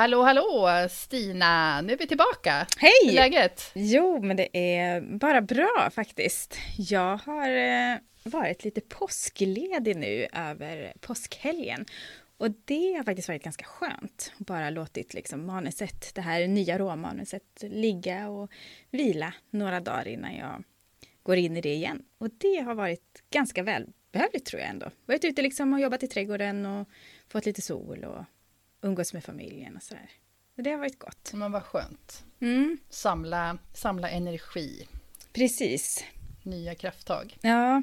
Hallå, hallå Stina! Nu är vi tillbaka. Hej! Hur är läget? Jo, men det är bara bra faktiskt. Jag har eh, varit lite påskledig nu över påskhelgen. Och det har faktiskt varit ganska skönt. Bara låtit liksom manuset, det här nya råmanuset, ligga och vila några dagar innan jag går in i det igen. Och det har varit ganska välbehövligt tror jag ändå. Varit ute liksom och jobbat i trädgården och fått lite sol och umgås med familjen och sådär. Så det har varit gott. Men vad skönt. Mm, Samla, samla energi, precis. nya krafttag. Ja,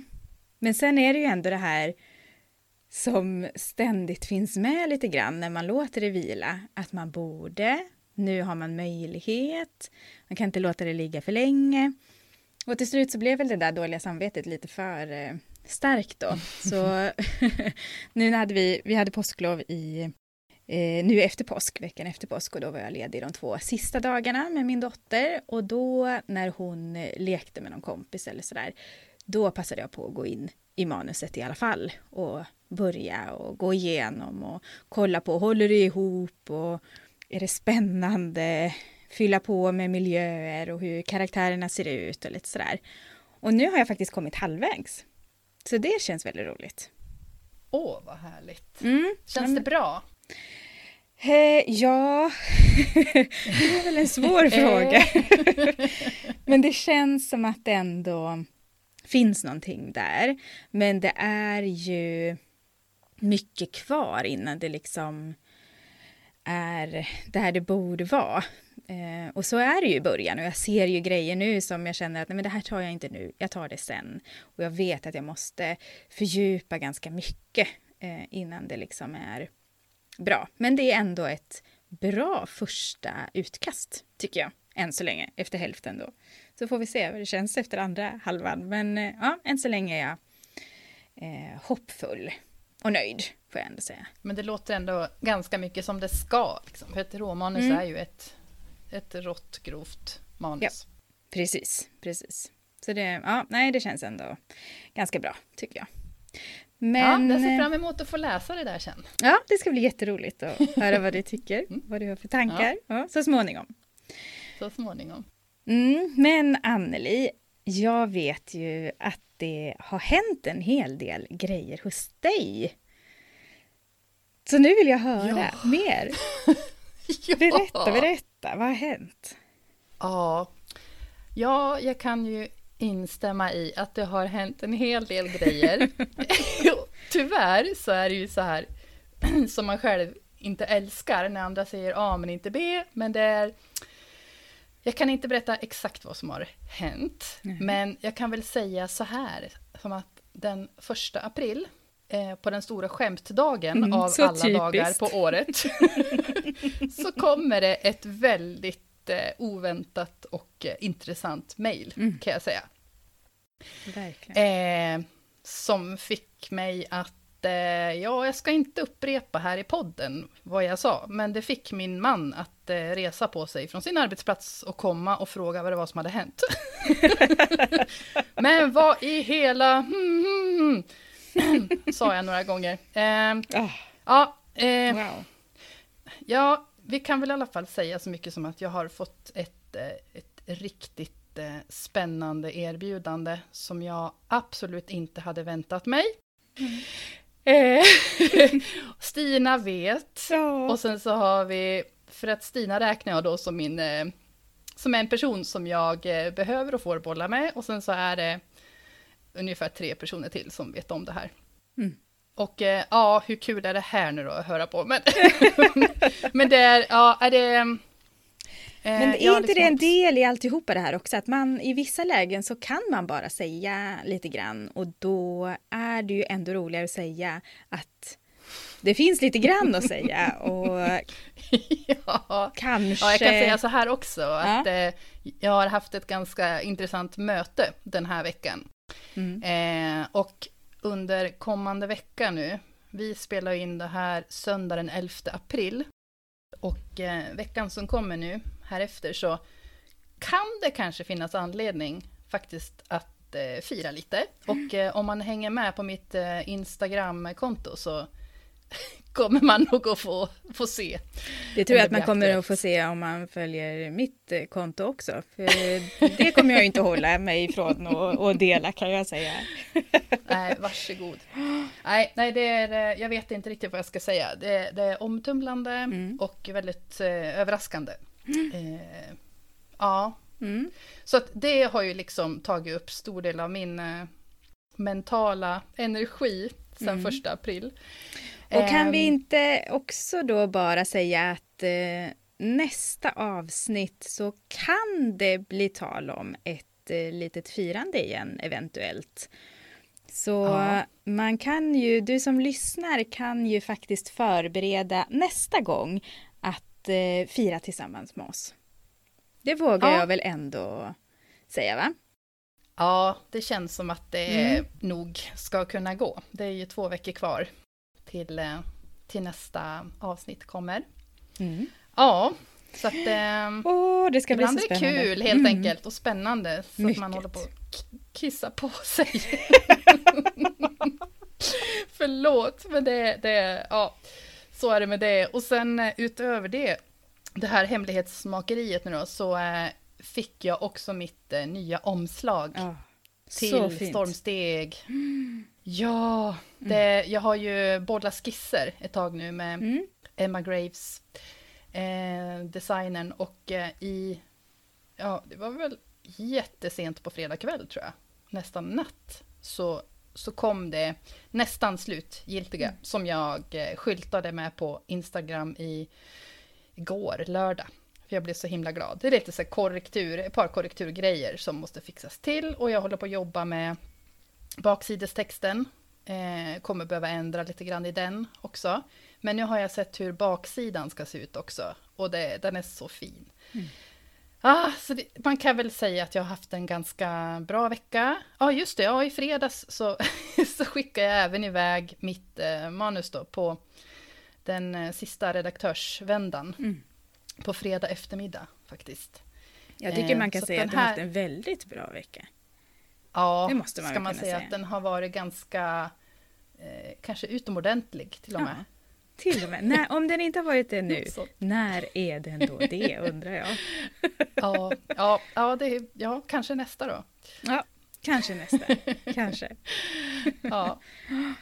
men sen är det ju ändå det här som ständigt finns med lite grann när man låter det vila. Att man borde, nu har man möjlighet, man kan inte låta det ligga för länge. Och till slut så blev väl det där dåliga samvetet lite för eh, starkt då. Så nu hade vi, vi hade påsklov i eh, nu efter påsk, veckan efter påsk och då var jag ledig de två sista dagarna med min dotter och då när hon eh, lekte med någon kompis eller sådär då passade jag på att gå in i manuset i alla fall och börja och gå igenom och kolla på, håller det ihop och är det spännande? Fylla på med miljöer och hur karaktärerna ser ut och lite sådär. Och nu har jag faktiskt kommit halvvägs. Så det känns väldigt roligt. Åh, vad härligt. Mm. Känns det bra? Eh, ja, det är väl en svår fråga. Men det känns som att det ändå finns någonting där. Men det är ju mycket kvar innan det liksom är där det borde vara. Eh, och så är det ju i början och jag ser ju grejer nu som jag känner att nej, men det här tar jag inte nu, jag tar det sen. Och jag vet att jag måste fördjupa ganska mycket eh, innan det liksom är bra. Men det är ändå ett bra första utkast, tycker jag. Än så länge, efter hälften då. Så får vi se vad det känns efter andra halvan. Men eh, ja, än så länge är jag eh, hoppfull och nöjd, får jag ändå säga. Men det låter ändå ganska mycket som det ska. Liksom. För ett råmanus Mm. är ju ett, ett rått, grovt manus. Precis, precis. Så det, ja, nej, det känns ändå ganska bra, tycker jag. Men, ja, jag ser eh, fram emot att få läsa det där sen. ja, det ska bli jätteroligt att höra vad du tycker, Mm. vad du har för tankar, ja. så småningom. Så småningom. Mm, men Anneli, jag vet ju att det har hänt en hel del grejer hos dig. Så nu vill jag höra Ja. mer. Ja. Berätta, berätta, vad har hänt? Ja. ja, jag kan ju instämma i att det har hänt en hel del grejer. Tyvärr så är det ju så här som man själv inte älskar när andra säger A men inte B. Men det är... Jag kan inte berätta exakt vad som har hänt. Nej. Men jag kan väl säga så här, som att den första april, eh, på den stora skämtdagen Mm, av alla typiskt. dagar på året, så kommer det ett väldigt oväntat och eh, intressant mejl, Mm. kan jag säga. Verkligen. Eh, som fick mig att, eh, ja, jag ska inte upprepa här i podden vad jag sa, men det fick min man att eh, resa på sig från sin arbetsplats och komma och fråga vad det var som hade hänt. men vad i hela... Hmm, hmm, hmm, sa jag några gånger. Eh, Ah, ja, eh, wow. Ja, vi kan väl i alla fall säga så mycket som att jag har fått ett, eh, ett riktigt eh, spännande erbjudande som jag absolut inte hade väntat mig. Eh, Stina vet. Ja. Och sen så har vi, för att Stina räknar jag då som min, som en person som jag eh, behöver och får bolla med. Och sen så är det ungefär tre personer till som vet om det här. Mm. Och eh, ja, hur kul är det här nu då att höra på? Men, men det är, ja, är det... eh, Men är har inte det liksom en också- del i alltihopa det här också? Att man i vissa lägen så kan man bara säga lite grann och då är det ju ändå roligare att säga att det finns lite grann att säga och ja. kanske... ja, jag kan säga så här också, att ja. eh, jag har haft ett ganska intressant möte den här veckan. Mm. Eh, och under kommande vecka nu, vi spelar in det här söndag den 11 april, och eh, veckan som kommer nu, här efter så kan det kanske finnas anledning faktiskt att eh, fira lite. Och eh, om man hänger med på mitt eh, Instagram-konto så kommer man nog att få, få se. Det tror jag att man kommer att få se om man följer mitt eh, konto också. För det kommer jag inte hålla mig ifrån och, och dela kan jag säga. Nej, varsågod. Nej, nej det är, eh, jag vet inte riktigt vad jag ska säga. Det, det är omtumlande mm. och väldigt eh, överraskande. Mm. Eh, ja. Mm. Så att det har ju liksom tagit upp stor del av min eh, mentala energi sedan mm. första april. Och kan vi ehm. inte också då bara säga att eh, nästa avsnitt så kan det bli tal om ett eh, litet firande igen eventuellt. Så ja. man kan ju, du som lyssnar kan ju faktiskt förbereda nästa gång att eh, fira tillsammans med oss. Det vågar ja. jag väl ändå säga va? Ja, det känns som att det mm. nog ska kunna gå. Det är ju två veckor kvar till, eh, till nästa avsnitt kommer. Mm. Ja, så att oh, det ska bli så spännande. är kul helt mm. enkelt och spännande så Mycket. att man håller på att kissa på sig. Förlåt, men det, det, ja, så är det med det. Och sen eh, utöver det, det här hemlighetsmakeriet nu då, så fick jag också mitt nya omslag. Oh, till Stormsteg. Mm. Ja, mm. det, jag har ju båda skisser ett tag nu med mm. Emma Graves, eh, designern, och eh, i, ja, det var väl jättesent på fredag kväll tror jag, nästan natt, så, så kom det nästan slutgiltiga, mm. som jag eh, skyltade med på Instagram i igår, lördag. För jag blev så himla glad. Det är lite så korrektur, ett par korrekturgrejer som måste fixas till och jag håller på att jobba med baksidestexten. Eh, kommer behöva ändra lite grann i den också. Men nu har jag sett hur baksidan ska se ut också. Och det, den är så fin. Mm. Ah, så det, man kan väl säga att jag har haft en ganska bra vecka. Ja, ah, just det. Ja, i fredags så, så skickade jag även iväg mitt eh, manus då på den eh, sista redaktörsvändan. Mm. På fredag eftermiddag faktiskt. Jag tycker man kan eh, säga att du har haft en väldigt bra vecka. Ja, det måste man ska man säga, säga att den har varit ganska, eh, kanske utomordentlig till och med. Ja, till och med. Nej, om den inte har varit det nu, när är den då det undrar jag? ja, ja, ja, det, ja, kanske nästa då. Ja, kanske nästa. kanske. ja.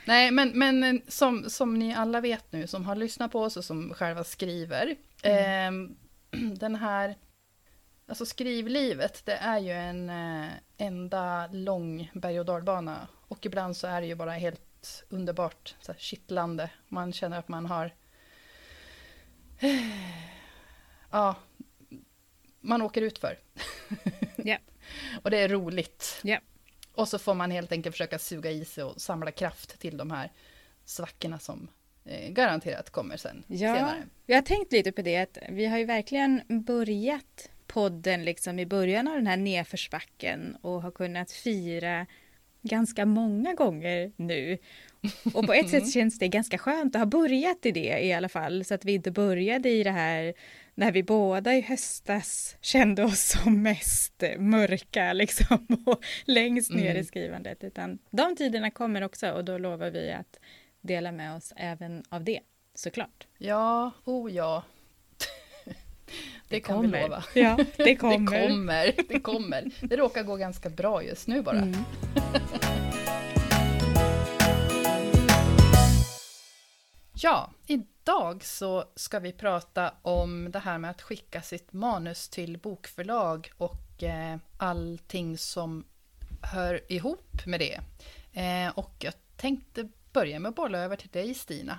Nej, men, men som, som ni alla vet nu, som har lyssnat på oss och som själva skriver, mm. eh, den här Alltså skrivlivet, det är ju en eh, enda lång berg och dalbana. Och ibland så är det ju bara helt underbart så här, kittlande. Man känner att man har... ja, man åker ut för. yeah. Och det är roligt. Yeah. Och så får man helt enkelt försöka suga i sig och samla kraft till de här svackorna som eh, garanterat kommer sen ja, senare. Vi har tänkt lite på det, att vi har ju verkligen börjat podden liksom i början av den här nedförsbacken och har kunnat fira ganska många gånger nu. Och på ett sätt känns det ganska skönt att ha börjat i det i alla fall, så att vi inte började i det här när vi båda i höstas kände oss som mest mörka liksom och längst ner mm. i skrivandet, utan de tiderna kommer också och då lovar vi att dela med oss även av det, såklart. Ja, oh ja. Det, kan kommer. Ja, det kommer. det kommer. Det kommer. Det råkar gå ganska bra just nu bara. Mm. ja, idag så ska vi prata om det här med att skicka sitt manus till bokförlag och eh, allting som hör ihop med det. Eh, och jag tänkte börja med att bolla över till dig Stina.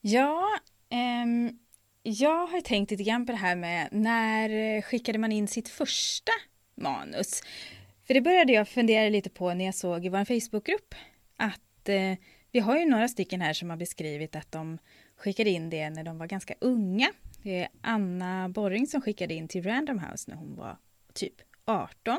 Ja, ehm jag har tänkt lite grann på det här med när skickade man in sitt första manus? För det började jag fundera lite på när jag såg i vår Facebookgrupp att eh, vi har ju några stycken här som har beskrivit att de skickade in det när de var ganska unga. Det är Anna Borring som skickade in till Random House när hon var typ 18.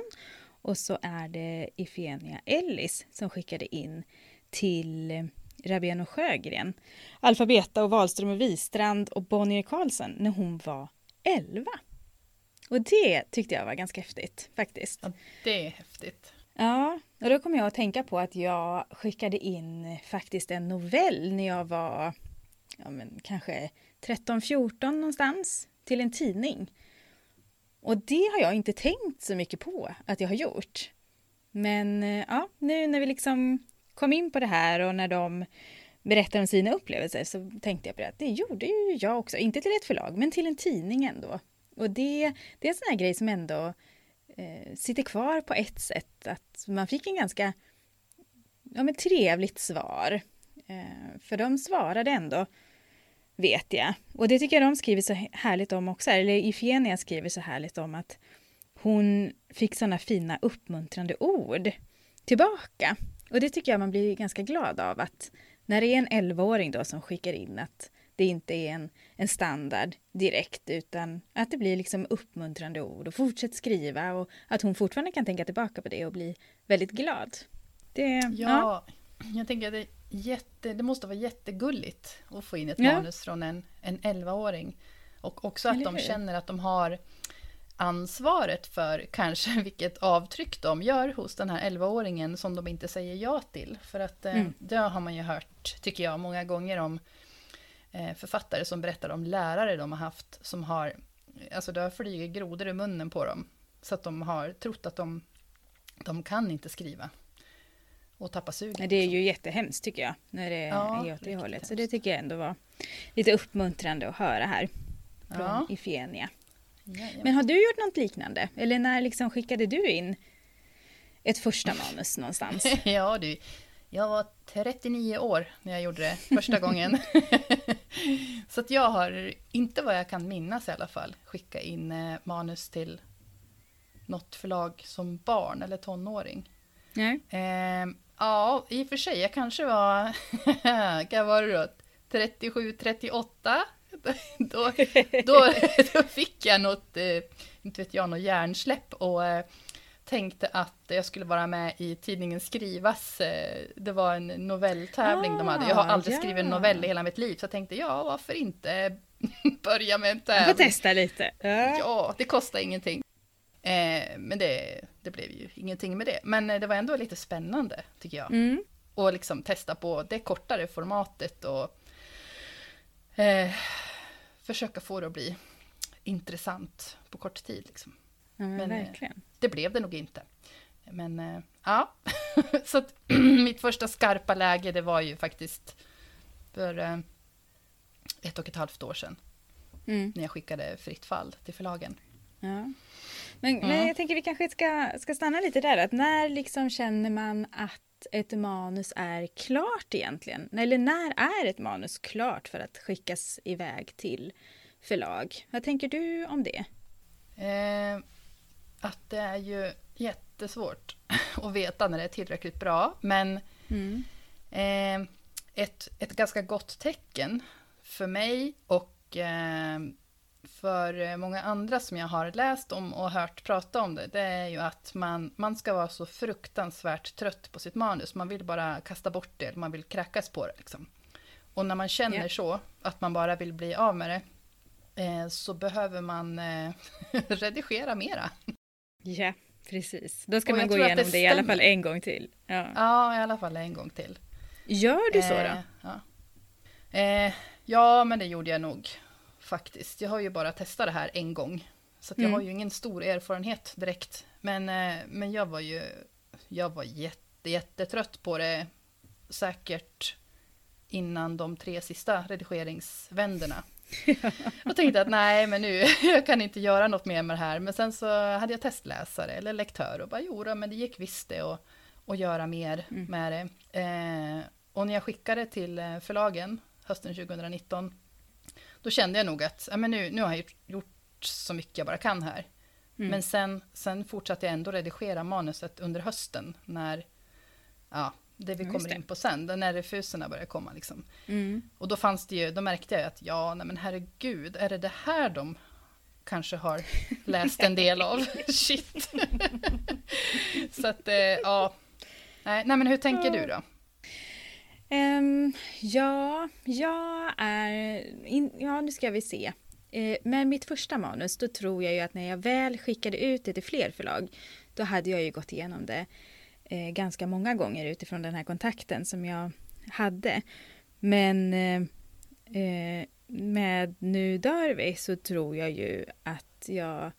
Och så är det Ifenia Ellis som skickade in till Rabén och Sjögren, Alfabeta och Wahlström och Wistrand och Bonnier Karlsson när hon var 11. Och det tyckte jag var ganska häftigt faktiskt. Ja, det är häftigt. Ja, och då kom jag att tänka på att jag skickade in faktiskt en novell när jag var ja, men kanske 13-14 någonstans till en tidning. Och det har jag inte tänkt så mycket på att jag har gjort. Men eh, ja, nu när vi liksom kom in på det här och när de berättar om sina upplevelser så tänkte jag på det att det gjorde ju jag också, inte till ett förlag men till en tidning ändå. Och det, det är en sån här grej som ändå eh, sitter kvar på ett sätt, att man fick en ganska ja, men trevligt svar. Eh, för de svarade ändå, vet jag. Och det tycker jag de skriver så härligt om också, eller Ifenia skriver så härligt om att hon fick sådana fina uppmuntrande ord tillbaka. Och det tycker jag man blir ganska glad av att när det är en 11-åring då som skickar in att det inte är en, en standard direkt utan att det blir liksom uppmuntrande ord och fortsätt skriva och att hon fortfarande kan tänka tillbaka på det och bli väldigt glad. Det, ja, ja. jag tänker att det, jätte, det måste vara jättegulligt att få in ett ja. manus från en, en 11-åring. Och också att de känner att de har ansvaret för kanske vilket avtryck de gör hos den här 11-åringen som de inte säger ja till. För att eh, mm. det har man ju hört, tycker jag, många gånger om eh, författare som berättar om lärare de har haft som har, alltså det har flugit grodor i munnen på dem. Så att de har trott att de, de kan inte skriva. Och tappa sugen. Det är ju jättehemskt tycker jag, när det ja, är åt det hållet. Så det tycker jag ändå var lite uppmuntrande att höra här. Från ja. Ifenia. Men har du gjort något liknande? Eller när liksom skickade du in ett första manus någonstans? ja du, jag var 39 år när jag gjorde det första gången. så att jag har, inte vad jag kan minnas i alla fall, skickat in eh, manus till något förlag som barn eller tonåring. Nej. Eh, ja, i och för sig, jag kanske var, kan vara då, 37, 38 då, då, då fick jag något, eh, inte vet jag, något hjärnsläpp och eh, tänkte att jag skulle vara med i tidningen Skrivas. Eh, det var en novelltävling ah, de hade. Jag har aldrig ja. skrivit en novell i hela mitt liv, så jag tänkte ja, varför inte börja med en tävling. Du får testa lite. Ja, ja det kostar ingenting. Eh, men det, det blev ju ingenting med det. Men det var ändå lite spännande, tycker jag. Mm. Och liksom testa på det kortare formatet och eh, försöka få det att bli intressant på kort tid. Liksom. Ja, men, men eh, det blev det nog inte. Men eh, ja, så att, mitt första skarpa läge det var ju faktiskt för eh, ett och ett halvt år sedan. Mm. När jag skickade Fritt fall till förlagen. Ja. Men, mm. men jag tänker vi kanske ska, ska stanna lite där. Att när liksom känner man att ett manus är klart egentligen? Eller när är ett manus klart för att skickas iväg till förlag? Vad tänker du om det? Eh, att det är ju jättesvårt att veta när det är tillräckligt bra. Men mm. eh, ett, ett ganska gott tecken för mig och eh, för eh, många andra som jag har läst om och hört prata om det, det är ju att man, man ska vara så fruktansvärt trött på sitt manus. Man vill bara kasta bort det, man vill kräkas på det. Liksom. Och när man känner yeah. så, att man bara vill bli av med det, eh, så behöver man eh, redigera mera. Ja, yeah, precis. Då ska och man gå igenom det, det, i alla fall en gång till. Ja. ja, i alla fall en gång till. Gör du så då? Eh, ja. Eh, ja, men det gjorde jag nog faktiskt. Jag har ju bara testat det här en gång. Så jag mm. har ju ingen stor erfarenhet direkt. Men, eh, men jag var ju jag var jätte, jättetrött på det. Säkert innan de tre sista redigeringsvänderna. och tänkte att nej, men nu jag kan inte göra något mer med det här. Men sen så hade jag testläsare eller lektör och bara jo, men det gick visst det att, att göra mer mm. med det. Eh, och när jag skickade till eh, förlagen hösten 2019 då kände jag nog att ja, men nu, nu har jag gjort så mycket jag bara kan här. Mm. Men sen, sen fortsatte jag ändå redigera manuset under hösten när, ja, det vi kommer det. in på sen, när refuserna börjar komma. Liksom. Mm. Och då fanns det ju, då märkte jag att ja, nej men herregud, är det det här de kanske har läst en del av? Shit. Så att, eh, ja. Nej, nej, men hur tänker du då? Um, ja, jag är... In, ja, nu ska vi se. Uh, med mitt första manus, då tror jag ju att när jag väl skickade ut det till fler förlag, då hade jag ju gått igenom det uh, ganska många gånger utifrån den här kontakten som jag hade. Men uh, med Nu dör vi så tror jag ju att jag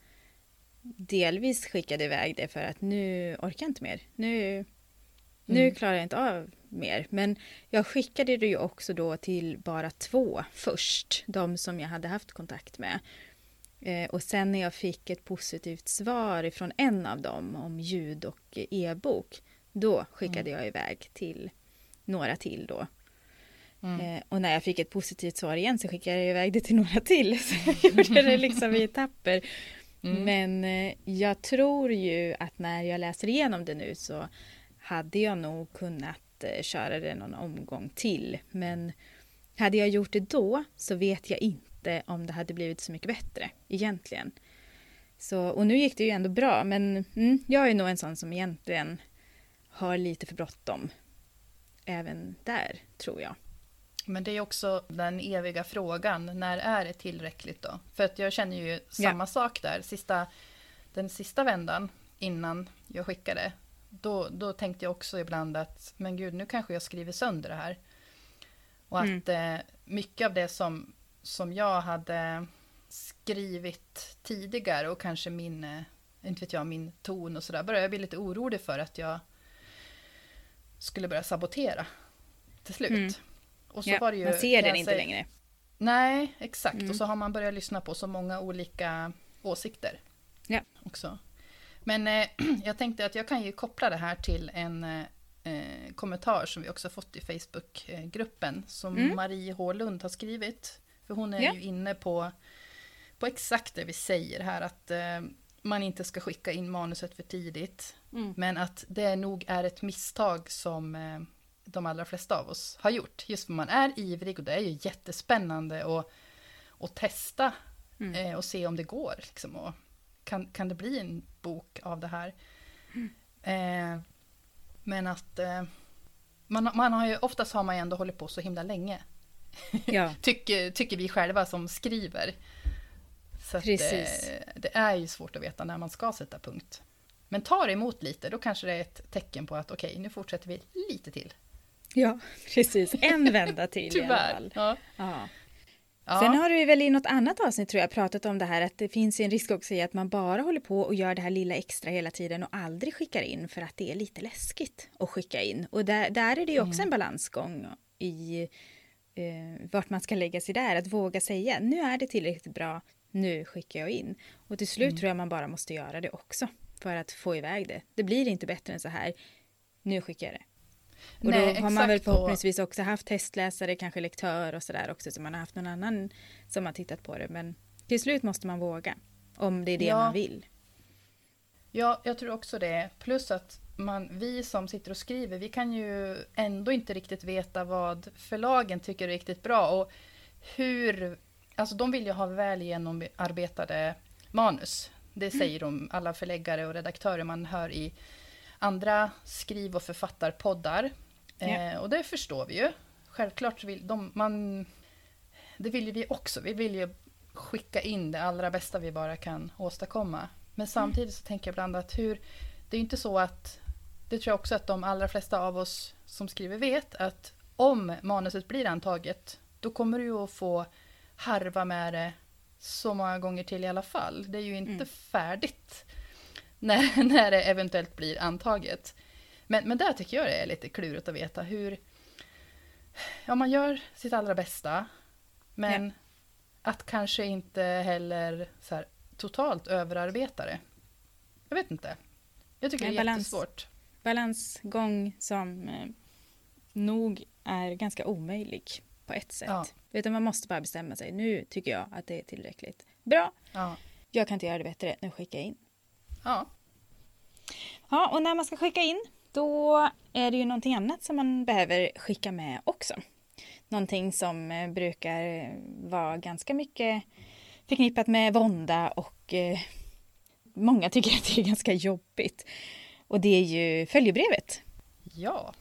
delvis skickade iväg det för att nu orkar jag inte mer. Nu, nu Mm. klarar jag inte av mer. Men jag skickade det ju också då till bara två först, de som jag hade haft kontakt med. Eh, och sen när jag fick ett positivt svar ifrån en av dem om ljud och e-bok, då skickade jag iväg till några till då. Mm. Eh, och när jag fick ett positivt svar igen så skickade jag iväg det till några till. Så jag gjorde det liksom i etapper. Mm. Men eh, jag tror ju att när jag läser igenom det nu så hade jag nog kunnat eh, köra det någon omgång till. Men hade jag gjort det då så vet jag inte om det hade blivit så mycket bättre egentligen. Så, och nu gick det ju ändå bra men mm, jag är nog en sån som egentligen har lite för bråttom. Även där tror jag. Men det är också den eviga frågan, när är det tillräckligt då? För att jag känner ju samma sak där, sista, den sista vändan innan jag skickade, då, då tänkte jag också ibland att, men gud, nu kanske jag skriver sönder det här. Och att eh, mycket av det som, som jag hade skrivit tidigare och kanske min, eh, inte vet jag, min ton och sådär, började jag bli lite orolig för att jag skulle börja sabotera till slut. Mm. Och så Ja, var det ju, man ser den inte längre. Nej, exakt. Mm. Och så har man börjat lyssna på så många olika åsikter. Ja. Också. Men eh, jag tänkte att jag kan ju koppla det här till en eh, eh, kommentar som vi också fått i Facebookgruppen som Mm. Marie H Lund har skrivit. För hon är Ja. ju inne på, på exakt det vi säger här att eh, man inte ska skicka in manuset för tidigt. Mm. Men att det nog är ett misstag som eh, de allra flesta av oss har gjort. Just för man är ivrig och det är ju jättespännande att, att testa Mm. eh, och se om det går. Liksom, och kan, kan det bli en bok av det här? Eh, men att eh, man, man har ju, oftast har man ju ändå hållit på så himla länge. Ja, Tycker, tycker vi själva som skriver. Så att, Precis. eh, det är ju svårt att veta när man ska sätta punkt. Men tar det emot lite, då kanske det är ett tecken på att okej, nu fortsätter vi lite till. ja precis. En vända till i alla Tyvärr. fall. Ja. Ja. Ja. Sen har vi väl i något annat avsnitt tror jag pratat om det här att det finns en risk också i att man bara håller på och gör det här lilla extra hela tiden och aldrig skickar in för att det är lite läskigt att skicka in. Och där, där är det ju också Mm. en balansgång i eh, vart man ska lägga sig där. Att våga säga nu är det tillräckligt bra, nu skickar jag in. Och till slut Mm. tror jag man bara måste göra det också för att få iväg det. Det blir inte bättre än så här, nu skickar jag det. Och Nej, då har man väl exakt, och- förhoppningsvis också haft testläsare, kanske lektör och sådär också, så man har haft någon annan som har tittat på det. Men till slut måste man våga, om det är det Ja. man vill. Ja, jag tror också det. Plus att man, vi som sitter och skriver, vi kan ju ändå inte riktigt veta vad förlagen tycker är riktigt bra. Och hur, alltså de vill ju ha väl genomarbetade manus. Det säger de, alla förläggare och redaktörer man hör i andra skriv och författarpoddar. Ja. Eh, och det förstår vi ju. Självklart vill de, man, det vill ju vi också. Vi vill ju skicka in det allra bästa vi bara kan åstadkomma. Men samtidigt så tänker jag ibland att hur, det är ju inte så att, det tror jag också att de allra flesta av oss som skriver vet, att om manuset blir antaget, då kommer du ju att få harva med det så många gånger till i alla fall. Det är ju inte Mm. färdigt när, när det eventuellt blir antaget. Men, men där tycker jag det är lite klurigt att veta hur... Ja, man gör sitt allra bästa, men att kanske inte heller så här, totalt överarbeta det. Jag vet inte. Jag tycker det är balans. jättesvårt. Balansgång som eh, nog är ganska omöjlig på ett sätt. Ja. Utan man måste bara bestämma sig. Nu tycker jag att det är tillräckligt. Bra, Ja. jag kan inte göra det bättre, nu skickar jag in. Ja. Ja, och när man ska skicka in, då är det ju någonting annat som man behöver skicka med också. Någonting som eh, brukar vara ganska mycket förknippat med vånda och eh, många tycker att det är ganska jobbigt. Och det är ju följebrevet. Ja,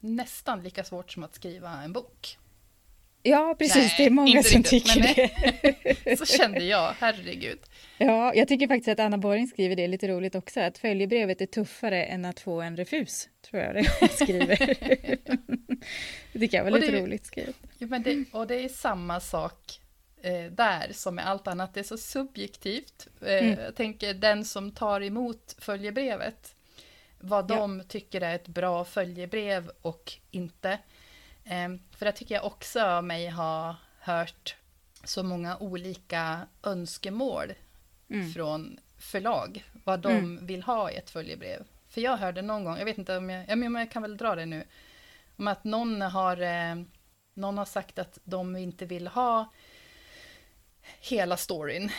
nästan lika svårt som att skriva en bok. Ja, precis. Nej, det är många som riktigt, tycker det. så kände jag, herregud. Ja, jag tycker faktiskt att Anna Borg skriver det lite roligt också, att följebrevet är tuffare än att få en refus, tror jag det hon skriver. det tycker jag var lite det, roligt skrivet. Ja, men det, och det är samma sak eh, där som med allt annat, det är så subjektivt. Eh, mm. Jag tänker den som tar emot följebrevet, vad de ja. tycker är ett bra följebrev och inte. Eh, för det tycker jag också mig ha hört så många olika önskemål mm. från förlag, vad de mm. vill ha i ett följebrev. För jag hörde någon gång, jag vet inte om jag, ja, men jag kan väl dra det nu, om att någon har, eh, någon har sagt att de inte vill ha hela storyn.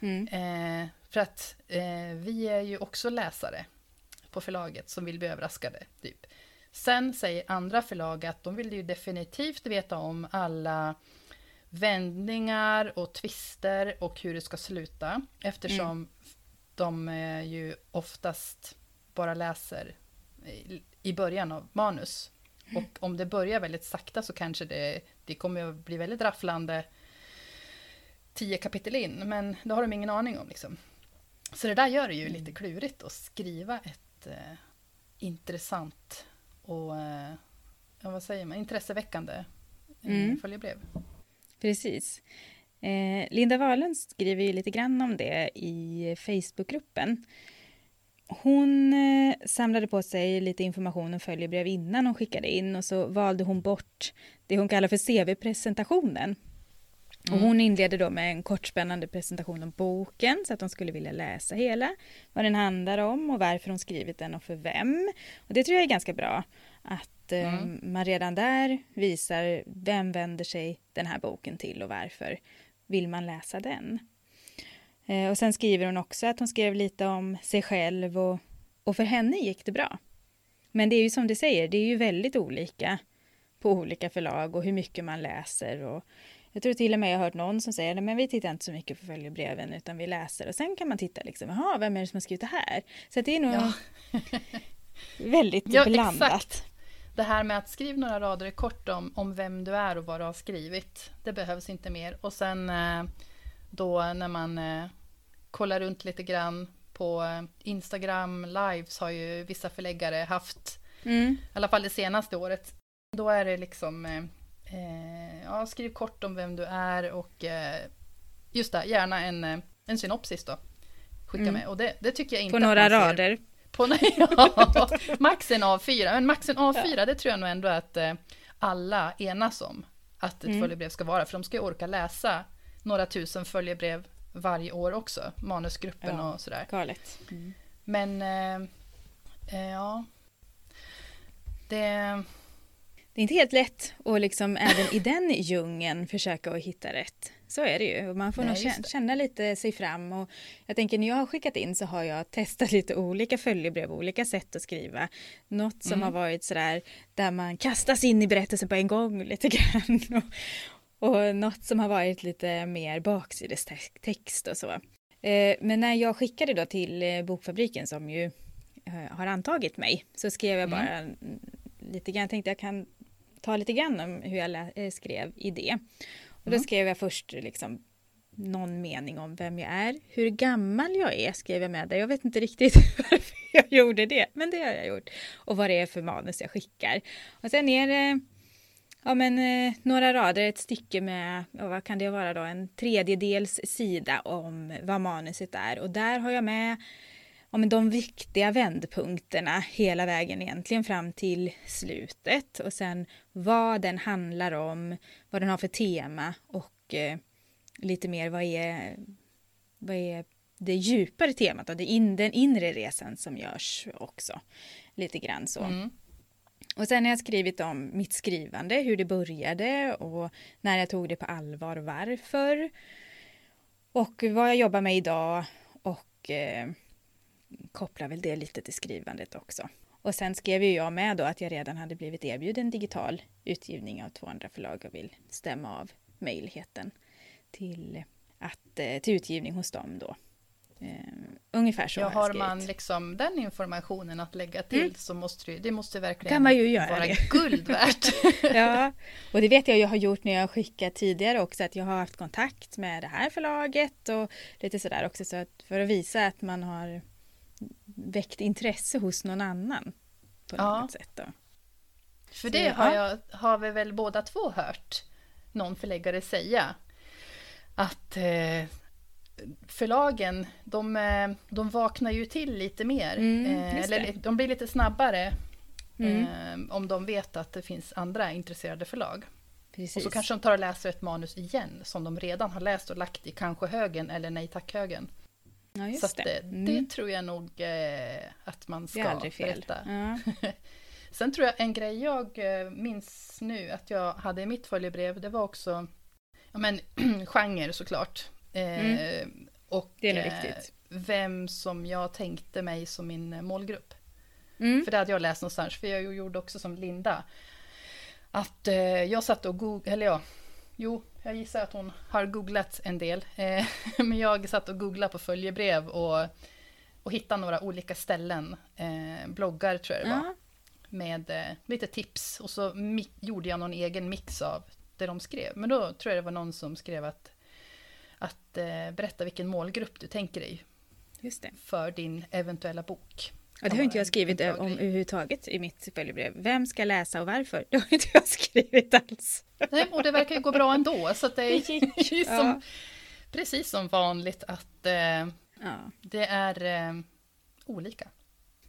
Mm. Eh, för att eh, vi är ju också läsare på förlaget som vill bli överraskade. Typ. Sen säger andra förlag att de vill ju definitivt veta om alla vändningar och twister och hur det ska sluta. Eftersom mm. de ju oftast bara läser i början av manus. Mm. Och om det börjar väldigt sakta så kanske det, det kommer att bli väldigt rafflande tio kapitel in, men det har de ingen aning om. Liksom. Så det där gör det ju mm. lite klurigt att skriva ett eh, intressant och eh, vad säger man, intresseväckande eh, mm. följebrev. Precis. Eh, Linda Wahlund skriver ju lite grann om det i Facebookgruppen. Hon eh, samlade på sig lite information om följebrev innan hon skickade in och så valde hon bort det hon kallar för CV-presentationen. Mm. Och hon inledde då med en kortspännande presentation om boken så att de skulle vilja läsa hela, vad den handlar om och varför hon skrivit den och för vem. Och det tror jag är ganska bra att eh, mm. man redan där visar vem vänder sig den här boken till och varför vill man läsa den. Eh, och sen skriver hon också att hon skrev lite om sig själv och, och för henne gick det bra. Men det är ju som du säger, det är ju väldigt olika på olika förlag och hur mycket man läser och jag tror till och med jag har hört någon som säger att vi tittar inte så mycket på följebreven utan vi läser och sen kan man titta liksom, jaha, vem är det som har skrivit det här? Så det är nog ja. väldigt ja, blandat. Exakt. Det här med att skriva några rader kort om, om vem du är och vad du har skrivit, det behövs inte mer. Och sen eh, då när man eh, kollar runt lite grann på eh, Instagram lives har ju vissa förläggare haft, mm. i alla fall det senaste året. Då är det liksom Eh, ja, skriv kort om vem du är och eh, just det, gärna en, eh, en synopsis då. Skicka mm. med. Och det, det tycker jag inte På några rader. På, ja, max en A4. Men max en A4, ja. det tror jag nog ändå att eh, alla enas om. Att ett mm. följebrev ska vara. För de ska ju orka läsa några tusen följebrev varje år också. Manusgruppen ja, och sådär. Galet. Mm. Men, eh, eh, ja. Det det är inte helt lätt att liksom även i den djungeln försöka att hitta rätt. Så är det ju. Man får Nej, nog känna, känna, lite sig fram. Och jag tänker när jag har skickat in så har jag testat lite olika följebrev, olika sätt att skriva. Något som mm. har varit sådär där man kastas in i berättelsen på en gång lite grann. Och, och något som har varit lite mer baksidestext och så. Eh, men när jag skickade då till eh, Bokfabriken som ju eh, har antagit mig så skrev jag mm. bara mm. lite grann, jag tänkte jag kan ta lite grann om hur jag eh, skrev i det. Och då mm. skrev jag först liksom någon mening om vem jag är. Hur gammal jag är skrev jag med där. Jag vet inte riktigt varför jag gjorde det, men det har jag gjort. Och vad det är för manus jag skickar. Och sen är det ja, men, eh, några rader, ett stycke med, ja, vad kan det vara då, en tredjedels sida om vad manuset är. Och där har jag med ja, men de viktiga vändpunkterna hela vägen egentligen fram till slutet och sen vad den handlar om, vad den har för tema och eh, lite mer vad är, vad är det djupare temat och det in, den inre resan som görs också. Lite grann så. Mm. Och sen har jag skrivit om mitt skrivande, hur det började och när jag tog det på allvar och varför. Och vad jag jobbar med idag och eh, kopplar väl det lite till skrivandet också. Och sen skrev ju jag med då att jag redan hade blivit erbjuden digital utgivning av två andra förlag och vill stämma av möjligheten till, att, eh, till utgivning hos dem då. Um, ungefär så ja, har jag man liksom den informationen att lägga till mm. så måste det, det måste verkligen kan man ju göra vara det. guld värt. ja, och det vet jag jag har gjort när jag skickat tidigare också att jag har haft kontakt med det här förlaget och lite sådär också så att för att visa att man har väckt intresse hos någon annan på ja. något sätt. Då. För det har, jag, har vi väl båda två hört någon förläggare säga att eh, förlagen, de, eh, de vaknar ju till lite mer. Mm, eh, eller de blir lite snabbare mm. eh, om de vet att det finns andra intresserade förlag. Precis. Och så kanske de tar och läser ett manus igen som de redan har läst och lagt i kanske-högen eller nej tack-högen. Ja, så det. Det, mm. det, tror jag nog eh, att man ska det är aldrig fel. berätta. Ja. Sen tror jag en grej jag eh, minns nu att jag hade i mitt följebrev, det var också ja, men, genre såklart. Mm. Eh, och Det är nog eh, viktigt. vem som jag tänkte mig som min målgrupp. Mm. För det hade jag läst någonstans, för jag gjorde också som Linda. Att eh, jag satt och googlade, eller ja, jo, jag gissar att hon har googlat en del. Eh, men jag satt och googlade på följebrev och, och hittade några olika ställen. Eh, bloggar tror jag det var. Ja. Med eh, lite tips. Och så gjorde jag någon egen mix av det de skrev. Men då tror jag det var någon som skrev att, att eh, berätta vilken målgrupp du tänker dig för din eventuella bok. Ja, det har inte jag skrivit bra om överhuvudtaget i mitt följebrev. Vem ska läsa och varför? Det har inte jag skrivit alls. Nej, och det verkar ju gå bra ändå. Så det ju som, Ja. precis som vanligt att eh, Ja. det är eh, olika.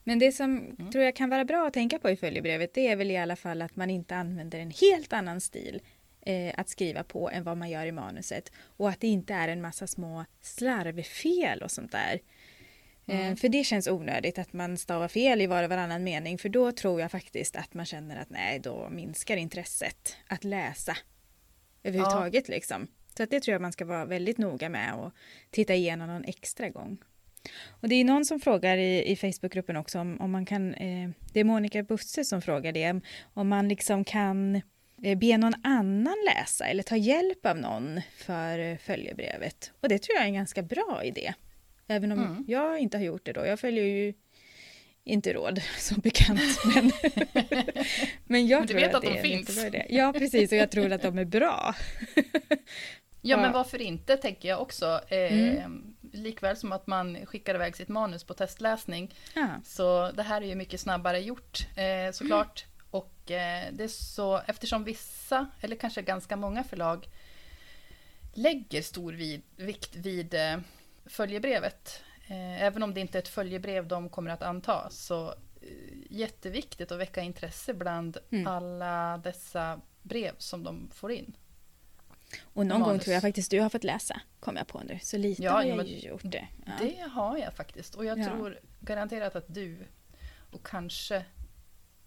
Men det som tror jag kan vara bra att tänka på i följebrevet det är väl i alla fall att man inte använder en helt annan stil eh, att skriva på än vad man gör i manuset. Och att det inte är en massa små slarvfel och sånt där. Eh, för det känns onödigt att man stavar fel i var och varannan mening för då tror jag faktiskt att man känner att nej, då minskar intresset att läsa överhuvudtaget liksom. Så att det tror jag man ska vara väldigt noga med och titta igenom någon extra gång. Och det är någon som frågar i, i Facebookgruppen också om, om man kan, eh, det är Monica Busse som frågar det, om, om man liksom kan eh, be någon annan läsa eller ta hjälp av någon för eh, följebrevet. Och det tror jag är en ganska bra idé. Även om Mm. jag inte har gjort det då. Jag följer ju inte råd som bekant. Men, men jag Men du tror vet att, att de finns. Ja, precis. Och jag tror att de är bra. Ja, men varför inte, tänker jag också. Eh, Likväl som att man skickar iväg sitt manus på testläsning. Ja. Så det här är ju mycket snabbare gjort, eh, såklart. Och eh, det är så, eftersom vissa, eller kanske ganska många förlag, lägger stor vid, vikt vid eh, följebrevet. Eh, även om det inte är ett följebrev de kommer att anta, så eh, jätteviktigt att väcka intresse bland Mm. alla dessa brev som de får in. Och någon gång Manus. tror jag faktiskt du har fått läsa, kom jag på nu. Så lite Ja, har ja, jag ju gjort det. Ja. Det har jag faktiskt. Och jag Ja. tror garanterat att du och kanske...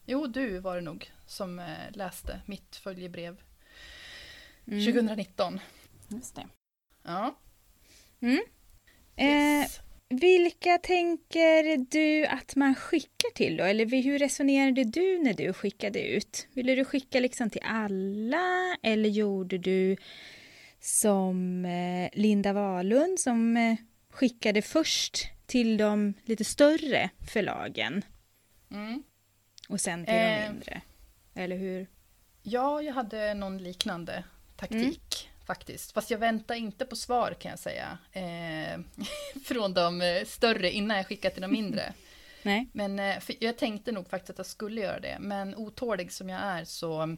Jo, du var det nog som eh, läste mitt följebrev Mm. 2019. Just det. Ja. Eh, Yes. vilka tänker du att man skickar till då? Eller hur resonerade du när du skickade ut? Ville du skicka liksom till alla? Eller gjorde du som eh, Linda Wahlund som eh, skickade först till de lite större förlagen Mm. och sen till Eh. de mindre? Eller hur? Ja, jag hade någon liknande taktik faktiskt. Fast jag väntade inte på svar kan jag säga. Eh, från de eh, större innan jag skickade till de mindre. Nej? Men eh, jag tänkte nog faktiskt att jag skulle göra det. Men otålig som jag är så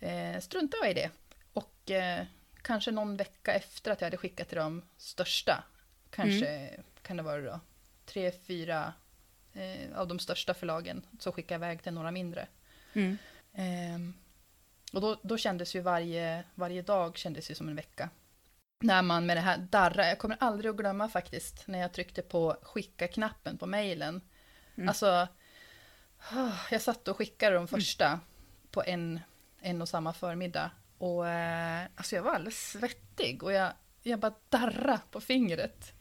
eh, struntade jag i det. Och eh, kanske någon vecka efter att jag hade skickat till de största, kanske kan det vara då, tre, fyra eh, av de största förlagen, så skickade jag iväg till några mindre. Mm. Ehm, och då, då kändes ju varje, varje dag kändes ju som en vecka. När man med det här darra, jag kommer aldrig att glömma faktiskt när jag tryckte på skicka-knappen på mejlen. Mm. Alltså, ah, jag satt och skickade de första på en, en och samma förmiddag. Och eh, alltså jag var alldeles svettig och jag, jag bara darra på fingret.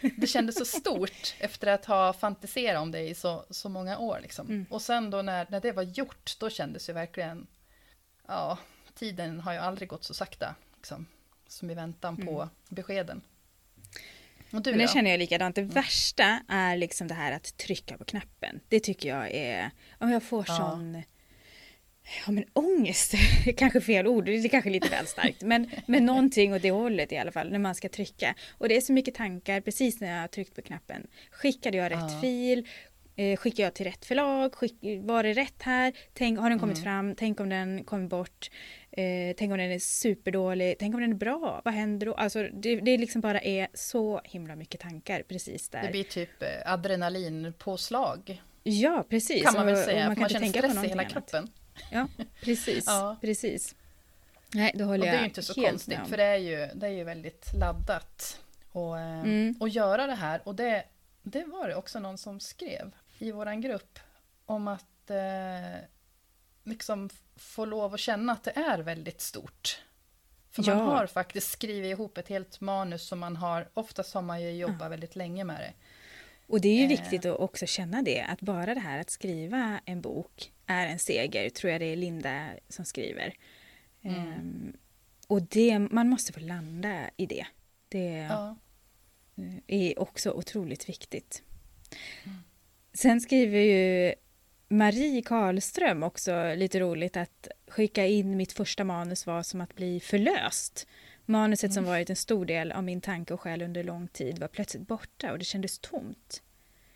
det kändes så stort efter att ha fantiserat om det i så, så många år. Liksom. Mm. Och sen då när, när det var gjort, då kändes det verkligen... Ja, tiden har ju aldrig gått så sakta. Liksom, som i väntan på Mm. beskeden. Och du Men det då? känner jag likadant. Det värsta är liksom det här att trycka på knappen. Det tycker jag är, om jag får Ja. sån Ja men ångest, kanske fel ord, det är kanske lite väl starkt. Men, men någonting åt det hållet i alla fall, när man ska trycka. Och det är så mycket tankar precis när jag har tryckt på knappen. Skickade jag rätt Ja. fil? Eh, skickade jag till rätt förlag? Skick, var det rätt här? Tänk, har den kommit Mm. fram? Tänk om den kommer bort? Eh, tänk om den är superdålig? Tänk om den är bra? Vad händer då? Alltså det, det liksom bara är så himla mycket tankar precis där. Det blir typ eh, adrenalinpåslag. Ja, precis. Kan man Och- väl och säga. man Man, kan man känner stress i hela någonting annat. kroppen. Ja, precis. Ja. precis. Nej, då Och håller det är ju inte så konstigt, för det är ju, det är ju väldigt laddat. Och, eh, Mm. och göra det här, och det, det var det också någon som skrev i våran grupp, om att eh, liksom få lov att känna att det är väldigt stort. För man Ja. har faktiskt skrivit ihop ett helt manus som man har, oftast har man ju jobbat väldigt länge med det. Och det är ju Eh. viktigt att också känna det, att bara det här att skriva en bok är en seger, tror jag det är Linda som skriver. Mm. Ehm, och det, man måste få landa i det. Det Ja. är också otroligt viktigt. Mm. Sen skriver ju Marie Karlström också lite roligt att skicka in mitt första manus var som att bli förlöst. Manuset som Mm. varit en stor del av min tanke och själ under lång tid var plötsligt borta och det kändes tomt.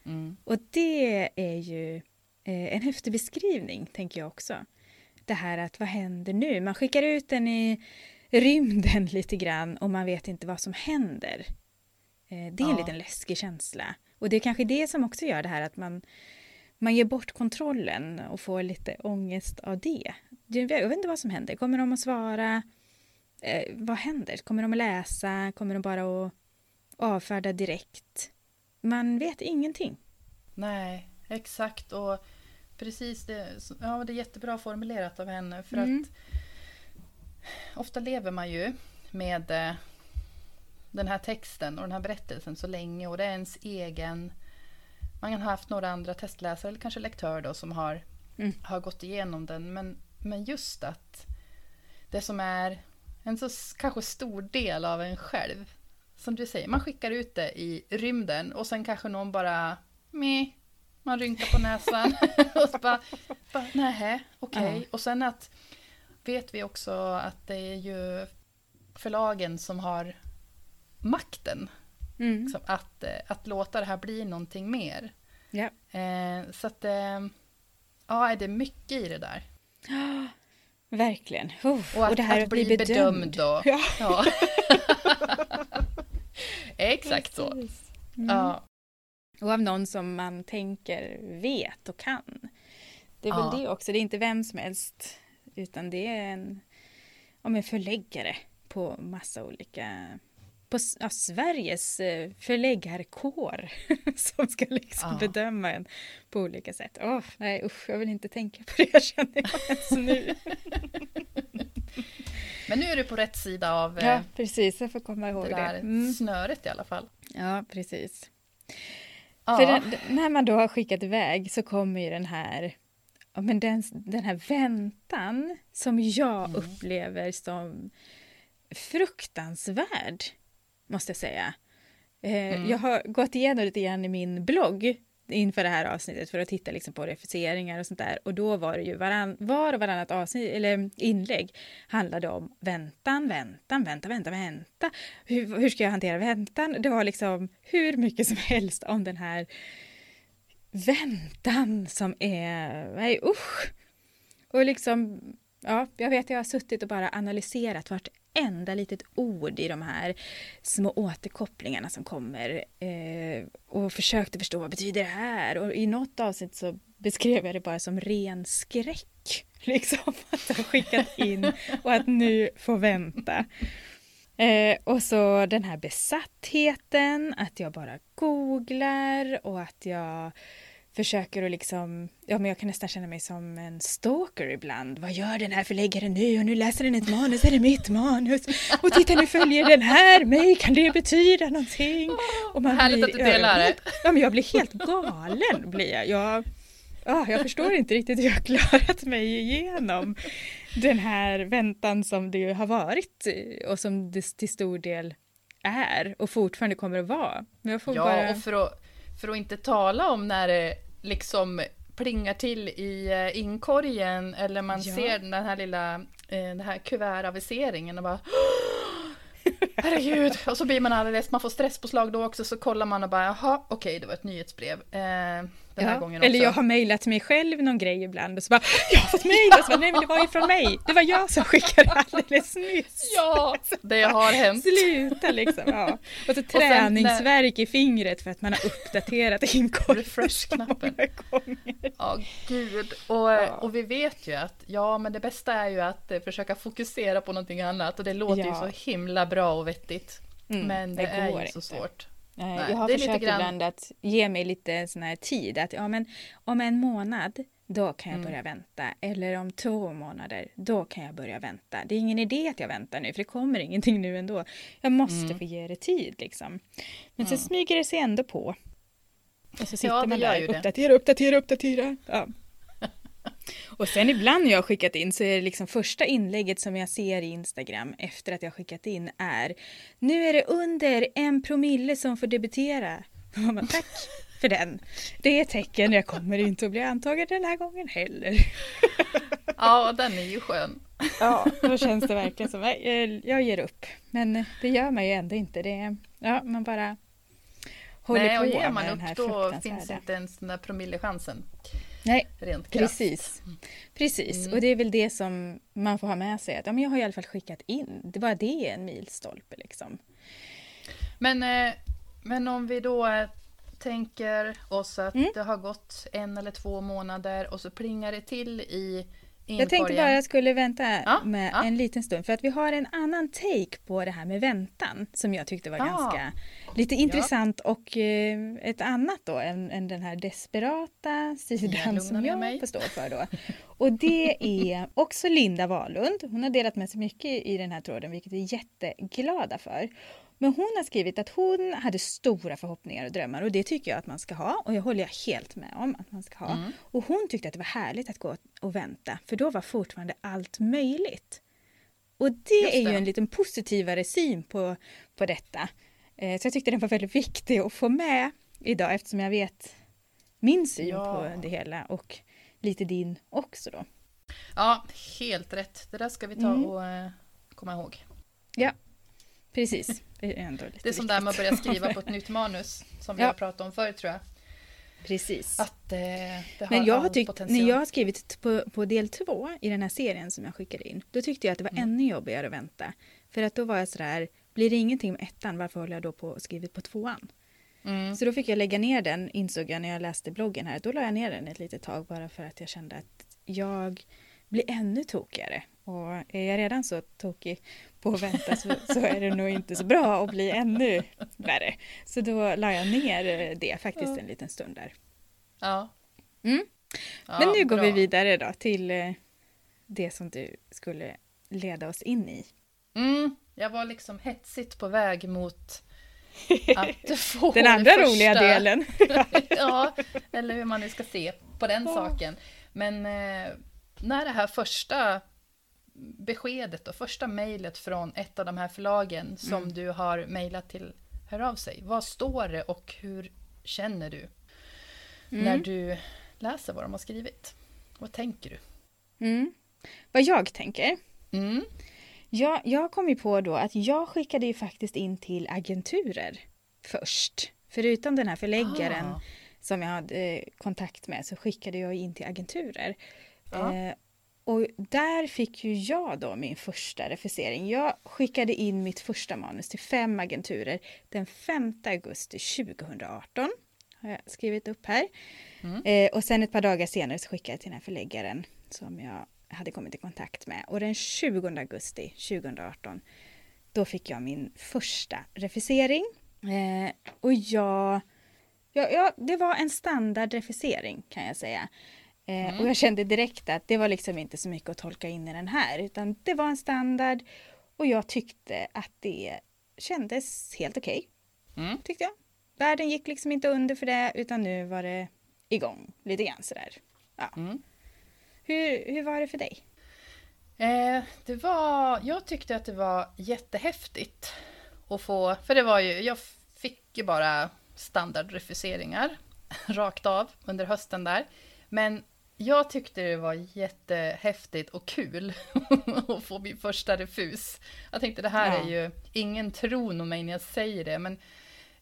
Mm. Och det är ju eh, en häftig beskrivning, tänker jag också. Det här att vad händer nu? Man skickar ut den i rymden lite grann och man vet inte vad som händer. Eh, det är en Ja. liten läskig känsla. Och det är kanske det som också gör det här att man, man ger bort kontrollen och får lite ångest av det. Jag vet inte vad som händer. Kommer de att svara? Eh, vad händer? Kommer de att läsa? Kommer de bara att avfärda direkt? Man vet ingenting. Nej, exakt. Och precis det, ja, det är jättebra formulerat av henne. För Mm. att ofta lever man ju med eh, den här texten och den här berättelsen så länge och det är ens egen. Man kan ha haft några andra testläsare eller kanske lektör då som har, Mm. har gått igenom den. Men, men just att det som är en så kanske stor del av en själv. Som du säger, man skickar ut det i rymden och sen kanske någon bara meh, man rynkar på näsan och så bara, bara nähä, okej. Ja. Och sen att vet vi också att det är ju förlagen som har makten Mm. liksom, att, eh, att låta det här bli någonting mer. Ja. Eh, så att eh, ja, det är mycket i det där. Verkligen. Oh, Och att, det här att bli bedömd. och, Ja. ja. Exakt så. Mm. Ja, Och av någon som man tänker vet och kan. Det är väl Ja. det också. Det är inte vem som helst. Utan det är en, om en förläggare på massa olika på ja, Sveriges eh, förläggarkår som ska liksom Ja. bedöma en på olika sätt. Åh, nej usch, jag vill inte tänka på det känner jag ens nu. men nu är du på rätt sida av eh, ja, precis, jag får komma ihåg det det. där Mm. snöret i alla fall. Ja, precis. Ja, För den, när man då har skickat iväg så kommer ju den här, men den, den här väntan som jag Mm. upplever som fruktansvärd, måste jag säga. Eh, Mm. Jag har gått igenom lite grann i min blogg inför det här avsnittet för att titta liksom på refuseringar och sånt där. Och då var det ju varann, var och varannat avsnitt, eller inlägg handlade om väntan, väntan, vänta, vänta, vänta. Hur, hur ska jag hantera väntan? Det var liksom hur mycket som helst om den här väntan som är, nej usch. Och liksom, ja, jag vet jag har suttit och bara analyserat vartenda litet ord i de här små återkopplingarna som kommer eh, och försökte förstå vad betyder det här och i något avsnitt så beskrev jag det bara som ren skräck. Liksom att ha skickat in och att nu få vänta. Eh, och så den här besattheten, att jag bara googlar och att jag försöker att liksom, ja men jag kan nästan känna mig som en stalker ibland. Vad gör den här förläggaren nu? Och nu läser den ett manus, är det mitt manus? Och titta nu följer den här mig, kan det betyda någonting? Och man Härligt blir, att du delar det. Ja men jag blir helt galen blir jag. jag ah, jag förstår inte riktigt hur jag har klarat mig igenom den här väntan som det har varit och som det till stor del är och fortfarande kommer att vara. Men jag får ja, bara... och för att, för att inte tala om när det liksom plingar till i eh, inkorgen eller man ja. ser den här lilla eh, den här kuvertaviseringen och bara Herregud! Och så blir man alldeles, man får stresspåslag då också, så kollar man och bara jaha, okej, okay, det var ett nyhetsbrev. Eh, den här gången också. Eller jag har mejlat mig själv någon grej ibland och så bara jag har fått mejl bara, nej men det var ju från mig. Det var jag som skickade alldeles nyss. Ja, det har hänt. Sluta liksom. Ja. Och så träningsverk i fingret för att man har uppdaterat inkorgen Refresh-knappen. Ja, gud. Och, ja. och vi vet ju att ja, men det bästa är ju att eh, försöka fokusera på någonting annat och det låter ja. ju så himla bra och vettigt. Mm, men det, det är ju så inte. svårt. Nej, jag har försökt ibland att ge mig lite sån här tid att ja men om en månad då kan jag mm. börja vänta eller om två månader då kan jag börja vänta. Det är ingen idé att jag väntar nu för det kommer ingenting nu ändå. Jag måste mm. få ge det tid liksom. Men mm. så smyger det sig ändå på. Och så sitter ja, man där, uppdatera, uppdatera, uppdatera. Ja. Och sen ibland när jag har skickat in så är det liksom första inlägget som jag ser i Instagram efter att jag skickat in är Nu är det under en promille som får debutera. Man, Tack för den. Det är ett tecken, jag kommer inte att bli antagen den här gången heller. Ja, den är ju skön. Ja, då känns det verkligen som jag, jag ger upp. Men det gör man ju ändå inte. Det, ja, man bara håller Nej, på och ger man upp då finns inte ens den där promillechansen. Nej, Rent precis. Precis, mm. och det är väl det som man får ha med sig. Att, ja, men jag har i alla fall skickat in. Det var det en milstolpe liksom. Men, eh, men om vi då eh, tänker oss att mm. det har gått en eller två månader och så plingar det till i jag tänkte bara jag skulle vänta ja, med ja. en liten stund för att vi har en annan take på det här med väntan som jag tyckte var ja. ganska lite intressant och eh, ett annat då än, än, den här desperata sidan som jag mig. får stå för då. Och det är också Linda Wahlund. Hon har delat med sig mycket i den här tråden vilket vi är jätteglada för. Men hon har skrivit att hon hade stora förhoppningar och drömmar och det tycker jag att man ska ha och jag håller helt med om att man ska ha. Mm. Och hon tyckte att det var härligt att gå och vänta för då var fortfarande allt möjligt. Och det, det. är ju en liten positivare syn på, på detta. Eh, så jag tyckte den var väldigt viktig att få med idag eftersom jag vet min syn ja. på det hela och lite din också då. Ja, helt rätt. Det där ska vi ta mm. och uh, komma ihåg. Ja, precis. Det är, ändå lite det är som det här med att börja skriva på ett nytt manus, som vi ja. har pratat om förr tror jag. Precis. Att eh, det har Men jag har tyckt, när jag har skrivit på, på del två i den här serien som jag skickade in, då tyckte jag att det var mm. ännu jobbigare att vänta. För att då var jag sådär, blir det ingenting med ettan, varför håller jag då på och skrivit på tvåan? Mm. Så då fick jag lägga ner den, insåg jag när jag läste bloggen här. Då la jag ner den ett litet tag bara för att jag kände att jag blir ännu tokigare. Och är jag redan så tokig på att vänta så, så, är det nog inte så bra att bli ännu värre. Så då la jag ner det faktiskt en liten stund där. Ja. Mm. ja Men nu går vi vidare då till eh, det som du skulle leda oss in i. Mm. Jag var liksom hetsigt på väg mot att få Den andra första... roliga delen. ja, eller hur man nu ska se på den saken. Men eh, när det här första beskedet och första mejlet från ett av de här förlagen som mm. du har mejlat till hör av sig. Vad står det och hur känner du mm. när du läser vad de har skrivit? Vad tänker du? Mm. Vad jag tänker? Mm. Jag, jag kom ju på då att jag skickade ju faktiskt in till agenturer först. Förutom den här förläggaren ah. som jag hade kontakt med så skickade jag in till agenturer. Ah. Eh, och där fick ju jag då min första refusering. Jag skickade in mitt första manus till fem agenturer den 5 augusti 2018. Har jag skrivit upp här. Mm. Eh, och sen ett par dagar senare så skickade jag till den här förläggaren som jag hade kommit i kontakt med. Och den 20 augusti 2018 då fick jag min första refusering. Eh, och jag Ja, ja, det var en standardrefusering kan jag säga. Eh, mm. Och jag kände direkt att det var liksom inte så mycket att tolka in i den här, utan det var en standard och jag tyckte att det kändes helt okej. Okay, mm. Tyckte jag. Världen gick liksom inte under för det, utan nu var det igång lite grann sådär. Ja. Mm. Hur, hur var det för dig? Eh, det var, jag tyckte att det var jättehäftigt att få, för det var ju, jag fick ju bara standardrefuseringar rakt av under hösten där. Men jag tyckte det var jättehäftigt och kul att få min första refus. Jag tänkte det här ja. är ju, ingen tror nog mig när jag säger det, men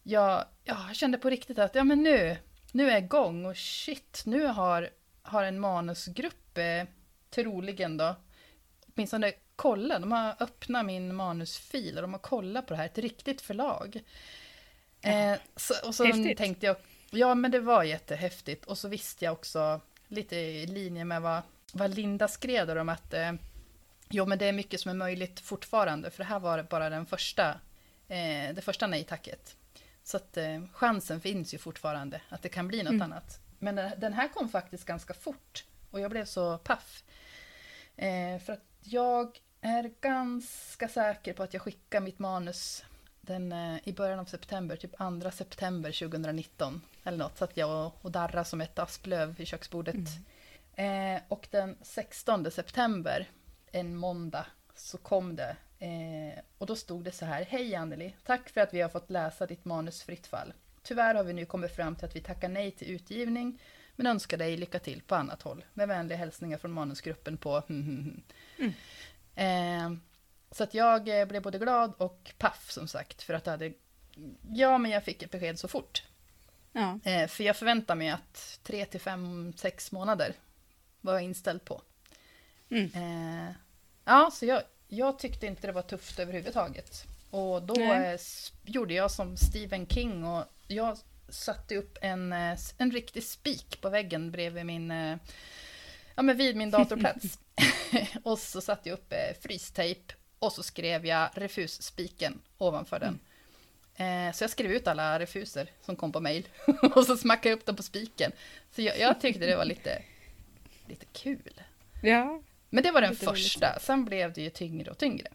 jag, jag kände på riktigt att ja, men nu, nu är jag igång och shit, nu har, har en manusgrupp, eh, troligen då, åtminstone kolla, de har öppnat min manusfil och de har kollat på det här, ett riktigt förlag. Eh, så, och så Häftigt. tänkte jag, ja men det var jättehäftigt och så visste jag också lite i linje med vad, vad Linda skrev om att eh, jo men det är mycket som är möjligt fortfarande för det här var bara den första, eh, det första nej-tacket. Så att eh, chansen finns ju fortfarande att det kan bli något mm. annat. Men den här kom faktiskt ganska fort och jag blev så paff. Eh, för att jag är ganska säker på att jag skickar mitt manus den, eh, i början av september, typ 2 september 2019. Eller något, satt jag och, och darra som ett asplöv vid köksbordet. Mm. Eh, och den 16 september, en måndag, så kom det. Eh, och då stod det så här. Hej Anneli, tack för att vi har fått läsa ditt manus Fritt fall. Tyvärr har vi nu kommit fram till att vi tackar nej till utgivning, men önskar dig lycka till på annat håll. Med vänliga hälsningar från manusgruppen på mm. eh, Så att jag eh, blev både glad och paff som sagt, för att jag hade... Ja, men jag fick ett besked så fort. Ja. Eh, för jag förväntar mig att tre till fem, sex månader var jag inställd på. Mm. Eh, ja, så jag, jag tyckte inte det var tufft överhuvudtaget. Och då eh, gjorde jag som Stephen King och jag satte upp en, eh, en riktig spik på väggen bredvid min, eh, ja men vid min datorplats. och så satte jag upp eh, frystejp och så skrev jag refusspiken ovanför den. Mm. så jag skrev ut alla refuser som kom på mail och så smackade jag upp dem på spiken. Så jag, jag tyckte det var lite, lite kul. Ja. Men det var den första, sen blev det ju tyngre och tyngre.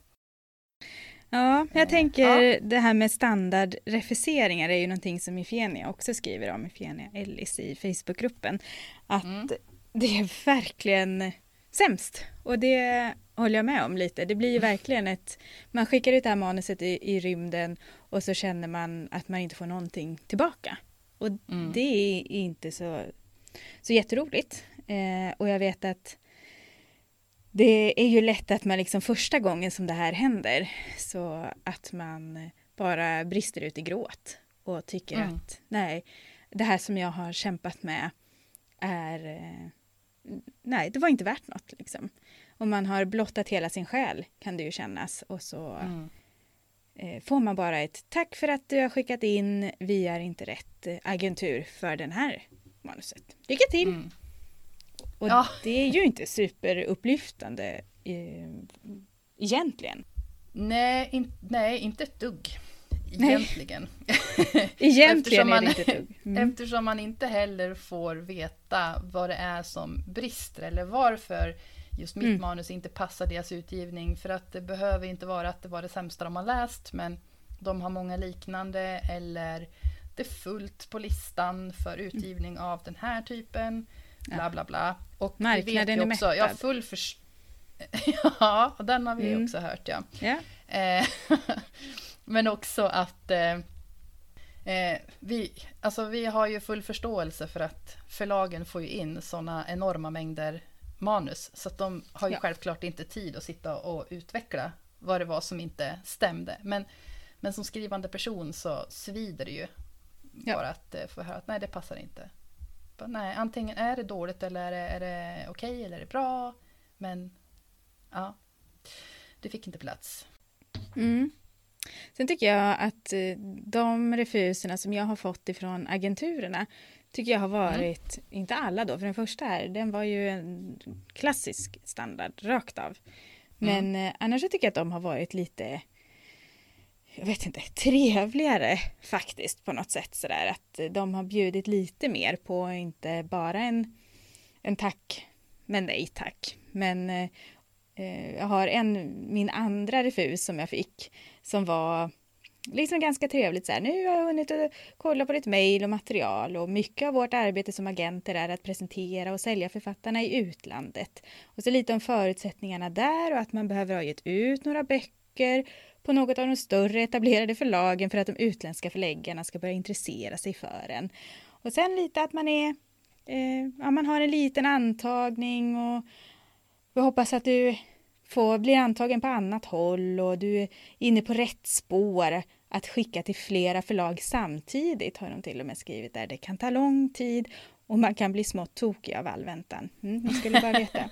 Ja, jag tänker ja. det här med standardrefuseringar är ju någonting som Ifenia också skriver om, Ifenia Ellis i Facebookgruppen. Att mm. det är verkligen sämst. Och det håller jag med om lite. Det blir ju verkligen ett, man skickar ut det här manuset i, i rymden och så känner man att man inte får någonting tillbaka. Och mm. det är inte så, så jätteroligt. Eh, och jag vet att det är ju lätt att man liksom första gången som det här händer så att man bara brister ut i gråt och tycker mm. att nej, det här som jag har kämpat med är eh, nej, det var inte värt något liksom. Om man har blottat hela sin själ kan det ju kännas och så mm. eh, får man bara ett tack för att du har skickat in, vi är inte rätt agentur för den här manuset. Lycka till! Mm. Och ja. det är ju inte superupplyftande eh, egentligen. Nej, in, nej, inte ett dugg. Egentligen. egentligen man, är det inte ett dugg. Mm. Eftersom man inte heller får veta vad det är som brister eller varför just mitt mm. manus inte passar deras utgivning. För att det behöver inte vara att det var det sämsta de har läst, men de har många liknande eller det är fullt på listan för utgivning mm. av den här typen. Bla bla bla. Och Marknaden vi vet ju också, är mättad. Ja, full för... ja, den har vi mm. också hört ja. Yeah. Men också att eh, eh, vi, alltså vi har ju full förståelse för att förlagen får ju in sådana enorma mängder manus. Så att de har ju ja. självklart inte tid att sitta och utveckla vad det var som inte stämde. Men, men som skrivande person så svider det ju ja. bara att eh, få höra att nej, det passar inte. Nej, antingen är det dåligt eller är det, är det okej okay, eller är det bra. Men ja, det fick inte plats. Mm. Sen tycker jag att eh, de refuserna som jag har fått ifrån agenturerna tycker jag har mm. varit, mm. inte alla då, för den första här, den var ju en klassisk standard rakt av. Men mm. annars så tycker jag att de har varit lite jag vet inte, trevligare faktiskt på något sätt sådär att de har bjudit lite mer på inte bara en, en tack, men nej tack. Men eh, eh jag har en, min andra refus som jag fick som var liksom ganska trevligt så här, nu har jag hunnit kolla på ditt mejl och material och mycket av vårt arbete som agenter är att presentera och sälja författarna i utlandet. Och så lite om förutsättningarna där och att man behöver ha gett ut några böcker på något av de större etablerade förlagen för att de utländska förläggarna ska börja intressera sig för en. Och sen lite att man är, eh, ja man har en liten antagning och vi hoppas att du får, blir antagen på annat håll och du är inne på rätt spår att skicka till flera förlag samtidigt har de till och med skrivit där. Det kan ta lång tid och man kan bli smått tokig av all väntan. Mm, ni skulle bara veta.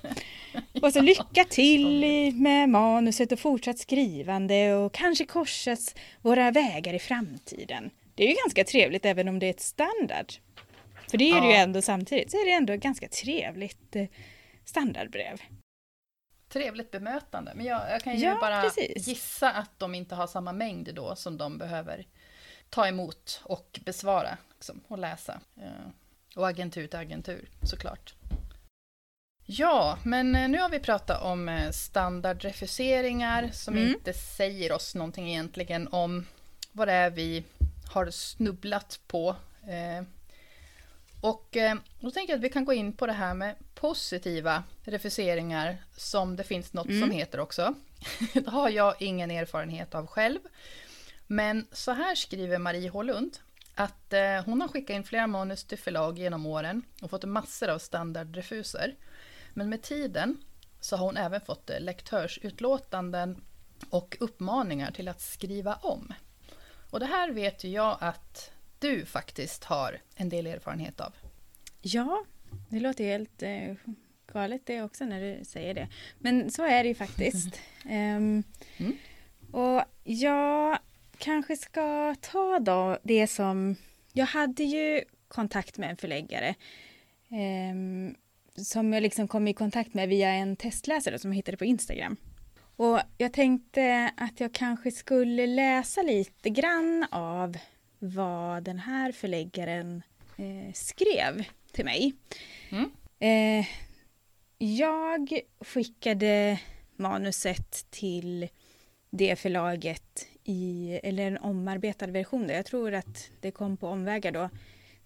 och så lycka till med manuset och fortsatt skrivande och kanske korsas våra vägar i framtiden. Det är ju ganska trevligt även om det är ett standard. För det är det ju ändå samtidigt, så är det ändå ett ganska trevligt eh, standardbrev. Trevligt bemötande, men jag, jag kan ju ja, bara precis. gissa att de inte har samma mängd då som de behöver ta emot och besvara liksom, och läsa. Eh, och agentur till agentur såklart. Ja, men eh, nu har vi pratat om eh, standardrefuseringar som mm. inte säger oss någonting egentligen om vad det är vi har snubblat på. Och då tänker jag att vi kan gå in på det här med positiva refuseringar som det finns något mm. som heter också. det har jag ingen erfarenhet av själv. Men så här skriver Marie Hålund att eh, hon har skickat in flera manus till förlag genom åren och fått massor av standardrefuser. Men med tiden så har hon även fått eh, lektörsutlåtanden och uppmaningar till att skriva om. Och det här vet ju jag att du faktiskt har en del erfarenhet av. Ja, det låter helt eh, galet det också när du säger det. Men så är det ju faktiskt. um, mm. Och jag kanske ska ta då det som... Jag hade ju kontakt med en förläggare um, som jag liksom kom i kontakt med via en testläsare som jag hittade på Instagram. Och jag tänkte att jag kanske skulle läsa lite grann av vad den här förläggaren eh, skrev till mig. Mm. Eh, jag skickade manuset till det förlaget i, eller en omarbetad version. Jag tror att det kom på omvägar då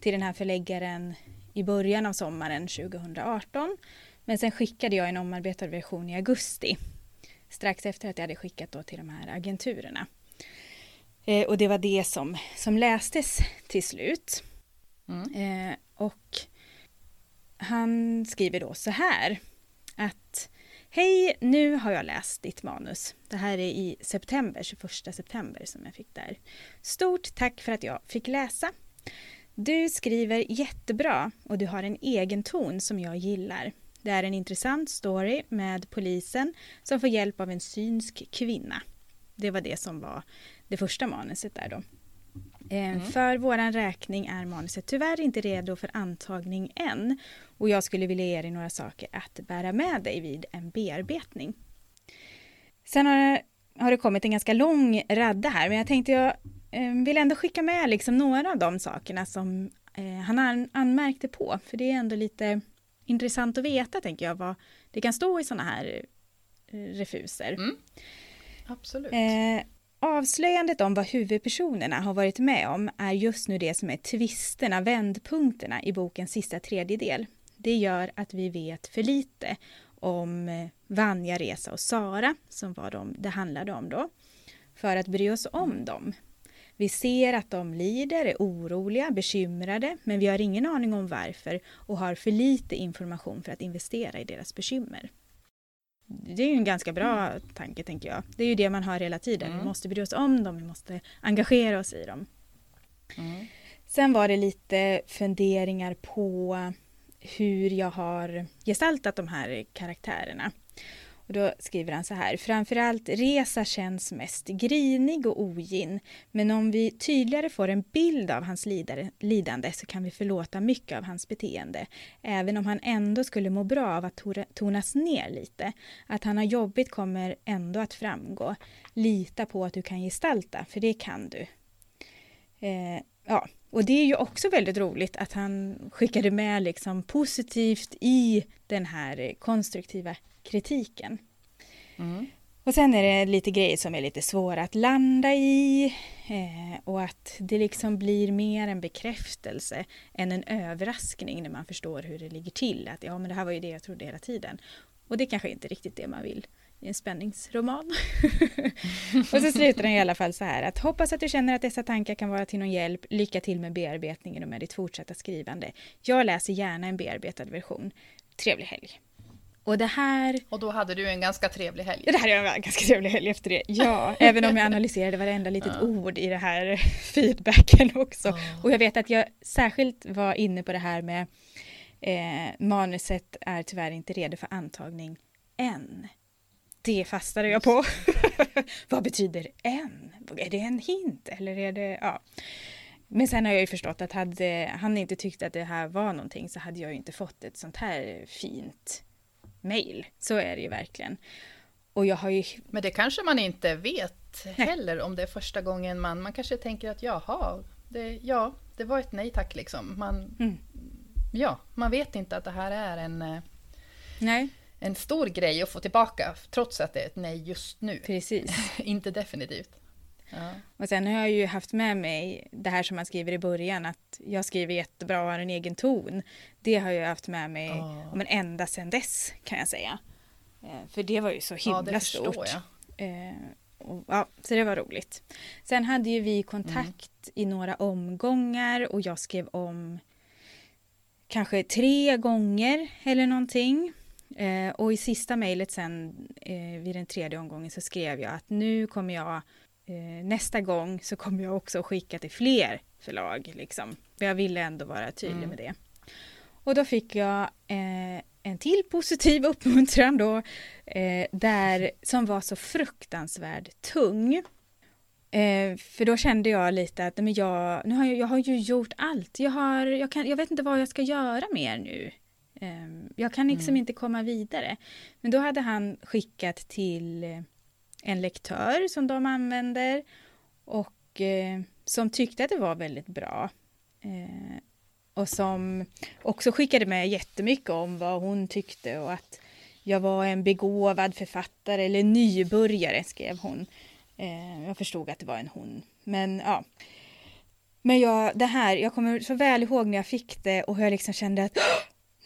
till den här förläggaren i början av sommaren 2018. Men sen skickade jag en omarbetad version i augusti. Strax efter att jag hade skickat då till de här agenturerna. Eh, och det var det som, som lästes till slut. Mm. Eh, och han skriver då så här att Hej, nu har jag läst ditt manus. Det här är i september, 21 september som jag fick där. Stort tack för att jag fick läsa. Du skriver jättebra och du har en egen ton som jag gillar. Det är en intressant story med polisen som får hjälp av en synsk kvinna. Det var det som var det första manuset där då. Eh, mm. För våran räkning är manuset tyvärr inte redo för antagning än och jag skulle vilja ge dig några saker att bära med dig vid en bearbetning. Sen har, har det kommit en ganska lång radda här men jag tänkte jag eh, vill ändå skicka med liksom några av de sakerna som eh, han an, anmärkte på för det är ändå lite intressant att veta tänker jag vad det kan stå i sådana här refuser. Mm. Absolut. Avslöjandet om vad huvudpersonerna har varit med om är just nu det som är tvisterna, vändpunkterna i bokens sista tredjedel. Det gör att vi vet för lite om eh, Vanja, Resa och Sara, som var de det handlade om då, för att bry oss om dem. Vi ser att de lider, är oroliga, bekymrade, men vi har ingen aning om varför och har för lite information för att investera i deras bekymmer. Det är ju en ganska bra tanke tänker jag. Det är ju det man har hela tiden. Mm. Vi måste bry oss om dem, vi måste engagera oss i dem. Mm. Sen var det lite funderingar på hur jag har gestaltat de här karaktärerna. Och då skriver han så här. Framförallt Resa känns mest grinig och ogin. Men om vi tydligare får en bild av hans lidande så kan vi förlåta mycket av hans beteende. Även om han ändå skulle må bra av att tonas ner lite. Att han har jobbigt kommer ändå att framgå. Lita på att du kan gestalta, för det kan du. Eh, ja, och det är ju också väldigt roligt att han skickade med liksom positivt i den här konstruktiva kritiken. Mm. Och sen är det lite grejer som är lite svåra att landa i eh, och att det liksom blir mer en bekräftelse än en överraskning när man förstår hur det ligger till. Att ja, men det här var ju det jag trodde hela tiden. Och det kanske inte är riktigt det man vill en spänningsroman. och så slutar den i alla fall så här att hoppas att du känner att dessa tankar kan vara till någon hjälp. Lycka till med bearbetningen och med ditt fortsatta skrivande. Jag läser gärna en bearbetad version. Trevlig helg! Och det här... Och då hade du en ganska trevlig helg. Det hade jag en ganska trevlig helg efter det. Ja, även om jag analyserade varenda litet ja. ord i det här feedbacken också. Ja. Och jag vet att jag särskilt var inne på det här med eh, manuset är tyvärr inte redo för antagning än. Det fastnade jag på. Vad betyder än? Är det en hint eller är det... Ja. Men sen har jag ju förstått att hade han inte tyckt att det här var någonting så hade jag ju inte fått ett sånt här fint mail. Så är det ju verkligen. Och jag har ju... Men det kanske man inte vet heller om det är första gången man... Man kanske tänker att jaha, det, ja, det var ett nej tack liksom. Man, mm. Ja, man vet inte att det här är en... Eh, nej en stor grej att få tillbaka trots att det är ett nej just nu. Precis. inte definitivt. Ja. Och sen har jag ju haft med mig det här som man skriver i början att jag skriver jättebra och har en egen ton. Det har jag haft med mig oh. men ända sedan dess kan jag säga. Eh, för det var ju så himla ja, det stort. Jag. Eh, och, ja, så det var roligt. Sen hade ju vi kontakt mm. i några omgångar och jag skrev om kanske tre gånger eller någonting. Eh, och i sista mejlet sen eh, vid den tredje omgången så skrev jag att nu kommer jag eh, nästa gång så kommer jag också skicka till fler förlag. Liksom. Jag ville ändå vara tydlig mm. med det. Och då fick jag eh, en till positiv uppmuntran då, eh, där, som var så fruktansvärt tung. Eh, för då kände jag lite att men jag, nu har jag, jag har ju gjort allt. Jag, har, jag, kan, jag vet inte vad jag ska göra mer nu. Ehm, jag kan liksom mm. inte komma vidare. Men då hade han skickat till eh, en lektör som de använder och eh, som tyckte att det var väldigt bra. Eh, och som också skickade med jättemycket om vad hon tyckte och att jag var en begåvad författare eller nybörjare skrev hon. jag förstod att det var en hon. Men ja. Men jag, det här, jag kommer så väl ihåg när jag fick det och hur jag liksom kände att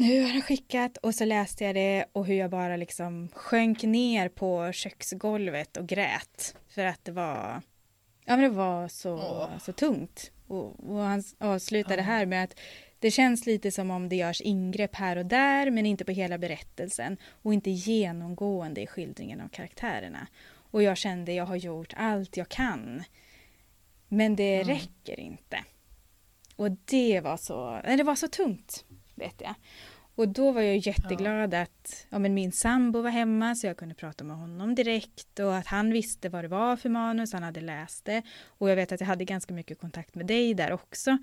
nu har han skickat och så läste jag det och hur jag bara liksom sjönk ner på köksgolvet och grät för att det var, ja men det var så, oh. så tungt. Och, och han avslutade oh. här med att det känns lite som om det görs ingrepp här och där men inte på hela berättelsen och inte genomgående i skildringen av karaktärerna. Och jag kände jag har gjort allt jag kan. Men det mm. räcker inte. Och det var så, det var så tungt, vet jag. Och då var jag jätteglad ja. att ja, men min sambo var hemma så jag kunde prata med honom direkt och att han visste vad det var för manus, han hade läst det. Och jag vet att jag hade ganska mycket kontakt med dig där också.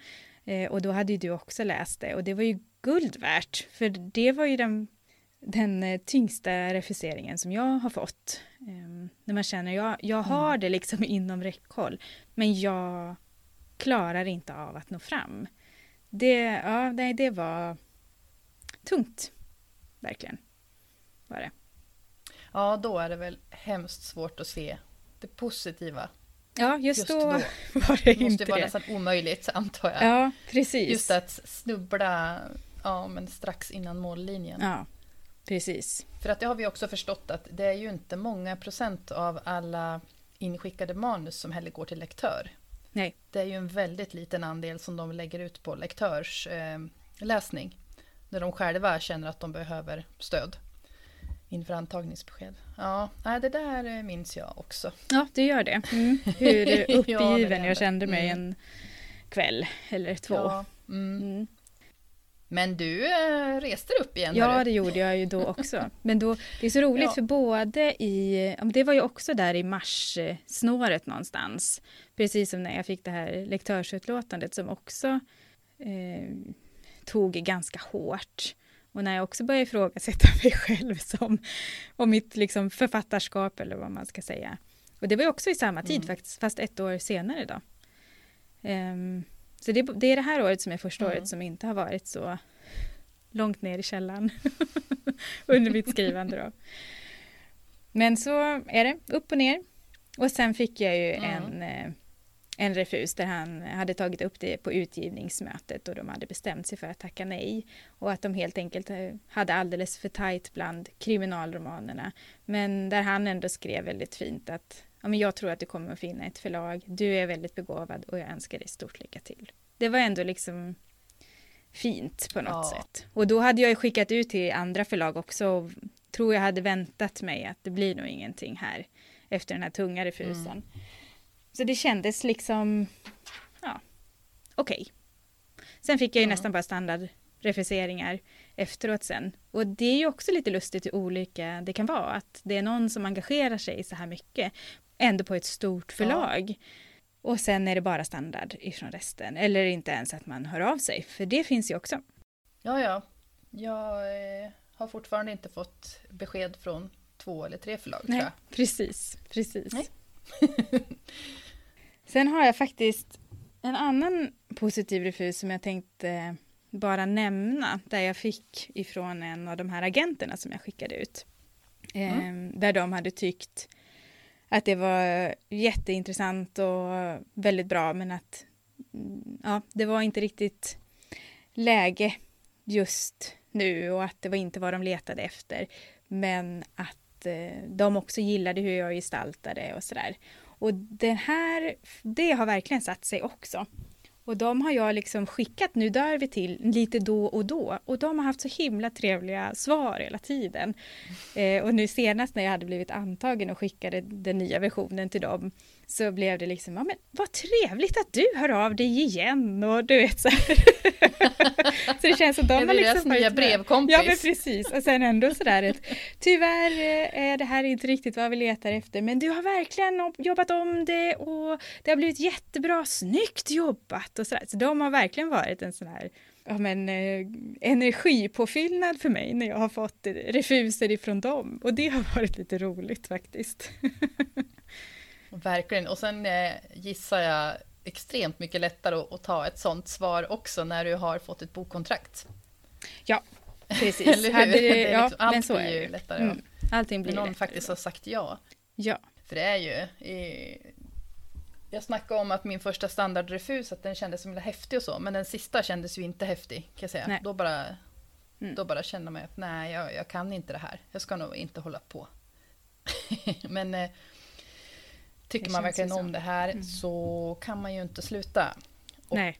Eh, och då hade ju du också läst det och det var ju guld värt. För det var ju den, den eh, tyngsta refuseringen som jag har fått. Eh, när man känner, jag, jag har mm. det liksom inom räckhåll men jag klarar inte av att nå fram. Det, ja, nej, det var tungt. Verkligen. Var det. Ja, då är det väl hemskt svårt att se det positiva. Ja, just, just då, då, var det, det måste vara det. nästan omöjligt, antar jag. Ja, precis. Just att snubbla ja, men strax innan mållinjen. Ja, precis. För att det har vi också förstått att det är ju inte många procent av alla inskickade manus som heller går till lektör. Nej. Det är ju en väldigt liten andel som de lägger ut på lektörsläsning. Eh, när de själva känner att de behöver stöd inför antagningsbesked. Ja, det där minns jag också. Ja, det gör det. Mm. Hur uppgiven ja, jag kände mig mm. en kväll eller två. Ja, mm. mm. Men du eh, reste upp igen? Ja, det gjorde jag ju då också. Men då, det är så roligt ja. för både i, det var ju också där i mars-snåret någonstans. Precis som när jag fick det här lektörsutlåtandet som också eh, tog ganska hårt. Och när jag också började ifrågasätta mig själv som, och mitt liksom författarskap eller vad man ska säga. Och det var ju också i samma tid mm. faktiskt, fast ett år senare då. Um, så det, det, är det här året som är första mm. året som inte har varit så långt ner i källan under mitt skrivande då. Men så är det, upp och ner. Och sen fick jag ju mm. en, eh, en refus där han hade tagit upp det på utgivningsmötet och de hade bestämt sig för att tacka nej. Och att de helt enkelt eh, hade alldeles för tajt bland kriminalromanerna. Men där han ändå skrev väldigt fint att ja, men jag tror att du kommer att finna ett förlag. Du är väldigt begåvad och jag önskar dig stort lycka till. Det var ändå liksom fint på något ja. sätt. Och då hade jag skickat ut till andra förlag också och tror jag hade väntat mig att det blir nog ingenting här efter den här tunga refusen. Mm. Så det kändes liksom, ja, okej. Okay. Sen fick jag ju mm. nästan bara standardrefuseringar efteråt sen. Och det är ju också lite lustigt hur olika det kan vara. Att det är någon som engagerar sig så här mycket ändå på ett stort förlag. Ja. Och sen är det bara standard ifrån resten. Eller inte ens att man hör av sig, för det finns ju också. Ja, ja. Jag eh, har fortfarande inte fått besked från två eller tre förlag Nej, tror jag. Precis, precis. sen har jag faktiskt en annan positiv refus som jag tänkte bara nämna, där jag fick ifrån en av de här agenterna som jag skickade ut. Mm. Eh, där de hade tyckt att det var jätteintressant och väldigt bra men att ja, det var inte riktigt läge just nu och att det var inte vad de letade efter. Men att eh, de också gillade hur jag gestaltade och sådär. Och det här, det har verkligen satt sig också. Och de har jag liksom skickat Nu dör vi till lite då och då. Och de har haft så himla trevliga svar hela tiden. Eh, och nu senast när jag hade blivit antagen och skickade den nya versionen till dem så blev det liksom, ja men vad trevligt att du hör av dig igen och du vet så här. så det känns som de har liksom nya brevkompis. Ja men precis och sen ändå sådär att tyvärr eh, är det här inte riktigt vad vi letar efter men du har verkligen jobbat om det och det har blivit jättebra, snyggt jobbat och sådär. Så de har verkligen varit en sån här ja, men, eh, energipåfyllnad för mig när jag har fått refuser ifrån dem och det har varit lite roligt faktiskt. Verkligen, och sen eh, gissar jag extremt mycket lättare att, att, ta ett sånt svar också när du har fått ett bokkontrakt. Ja, precis. Eller hur? Det, det ja, liksom, allt blir ju lättare. Mm. Allting blir någon lättare faktiskt har sagt ja. Ja. För det är ju... I, jag snackade om att min första standardrefus, att den kändes som häftig och så, men den sista kändes ju inte häftig, kan jag säga. Nej. Då bara, mm. då bara kände man att nej, jag, jag, kan inte det här. Jag ska nog inte hålla på. men eh, Tycker man verkligen om det här mm. så kan man ju inte sluta. Och Nej.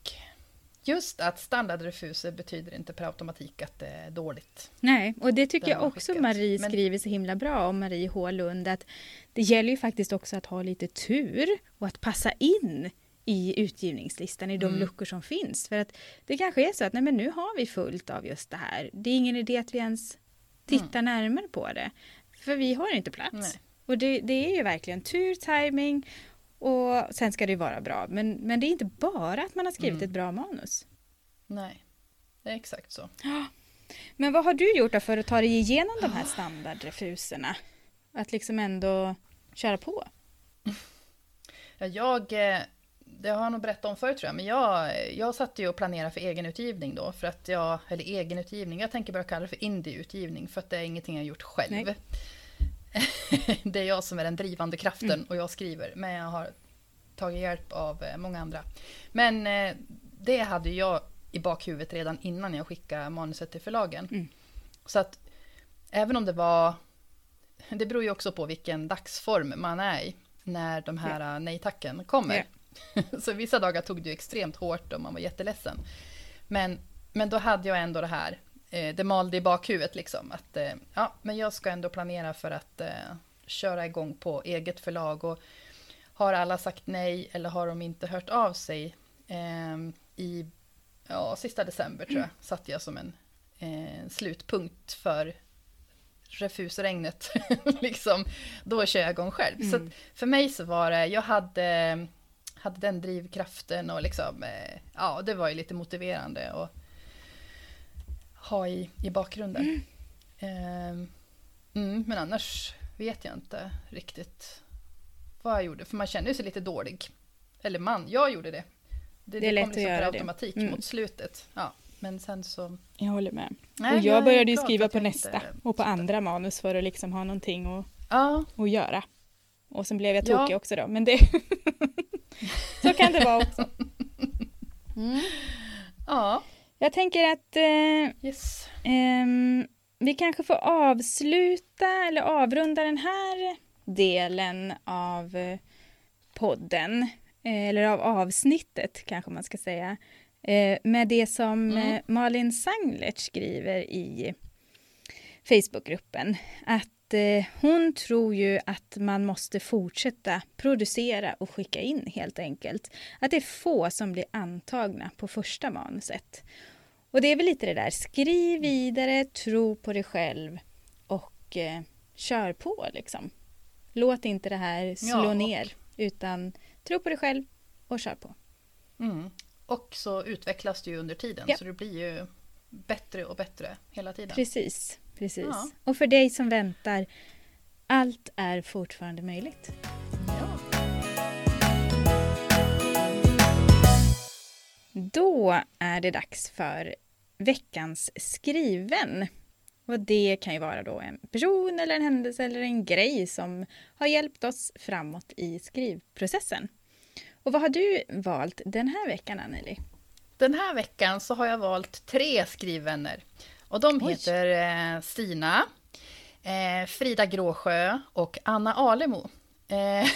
just att standardrefuser betyder inte per automatik att det är dåligt. Nej, och det tycker jag också skickat. Marie skriver så himla bra om, Marie H Lund, att det gäller ju faktiskt också att ha lite tur och att passa in i utgivningslistan, i de mm. luckor som finns. För att det kanske är så att nej, men nu har vi fullt av just det här. Det är ingen idé att vi ens tittar mm. närmare på det. För vi har inte plats. Nej. Och det, det, är ju verkligen tur, timing och sen ska det ju vara bra. Men, men det är inte bara att man har skrivit mm. ett bra manus. Nej, det är exakt så. Men vad har du gjort för att ta dig igenom de här standardrefuserna? Att liksom ändå köra på? Ja, jag, eh, det har jag nog berättat om förut tror jag, men jag, jag satt ju och planerade för egenutgivning då, för att jag, eller egenutgivning, jag tänker bara kalla det för indieutgivning, för att det är ingenting jag gjort själv. Nej. det är jag som är den drivande kraften mm. och jag skriver. Men jag har tagit hjälp av eh, många andra. Men eh, det hade jag i bakhuvudet redan innan jag skickade manuset till förlagen. Mm. Så att även om det var... Det beror ju också på vilken dagsform man är i när de här yeah. nej-tacken kommer. Yeah. så vissa dagar tog det ju extremt hårt och man var jätteledsen. Men, men då hade jag ändå det här eh, det malde i bakhuvudet liksom. Att eh, ja, men jag ska ändå planera för att eh, köra igång på eget förlag. Och har alla sagt nej eller har de inte hört av sig eh, i ja, sista december tror jag, satte jag som en eh, slutpunkt för refusregnet. liksom, då kör jag igång själv. Mm. Så för mig så var det, jag hade, hade den drivkraften och liksom, eh, ja det var ju lite motiverande att ha i, i bakgrunden. Mm. Eh, mm, men annars vet jag inte riktigt vad jag gjorde, för man känner sig lite dålig. Eller man, jag gjorde det. Det, det är lätt liksom att göra per automatik mm. mot slutet. Ja, men sen så... Jag håller med. Nej, och jag, jag började ju skriva på nästa och på andra manus för att liksom ha någonting att, ja. att göra. Och sen blev jag tokig ja. också då, men det... så kan det vara också. Mm. Ja. Jag tänker att eh, yes. eh, vi kanske får avsluta eller avrunda den här delen av eh, podden, eh, eller av avsnittet kanske man ska säga, eh, med det som mm. Malin Sanglert skriver i Facebookgruppen. Att hon tror ju att man måste fortsätta producera och skicka in helt enkelt. Att det är få som blir antagna på första manuset. Och det är väl lite det där, skriv vidare, tro på dig själv och eh, kör på liksom. Låt inte det här slå ja, ner, utan tro på dig själv och kör på. Mm. Och så utvecklas det ju under tiden, ja. så det blir ju bättre och bättre hela tiden. Precis, precis. Ja. Och för dig som väntar, allt är fortfarande möjligt. Ja. Då är det dags för veckans skriven. Och det kan ju vara då en person eller en händelse eller en grej som har hjälpt oss framåt i skrivprocessen. Och vad har du valt den här veckan, Anneli? Den här veckan så har jag valt tre skrivvänner. Och de Oj. heter eh, Stina, eh, Frida Gråsjö och Anna Alemo. Eh,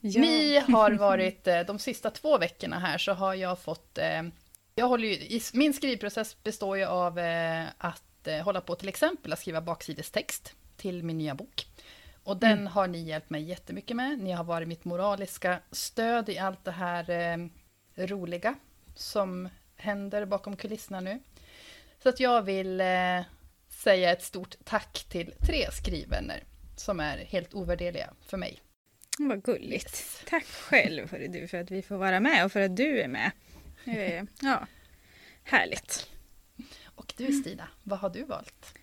ja. Ni har varit, de sista två veckorna här så har jag fått jag håller ju, min skrivprocess består ju av att hålla på till exempel att skriva baksidestext till min nya bok. Och den mm. har ni hjälpt mig jättemycket med. Ni har varit mitt moraliska stöd i allt det här roliga som händer bakom kulisserna nu. Så att jag vill eh, säga ett stort tack till tre skrivvänner som är helt ovärderliga för mig. Vad gulligt. Yes. Tack själv för, du, för att vi får vara med och för att du är med. Ja, härligt. Och du Stina, vad har du valt?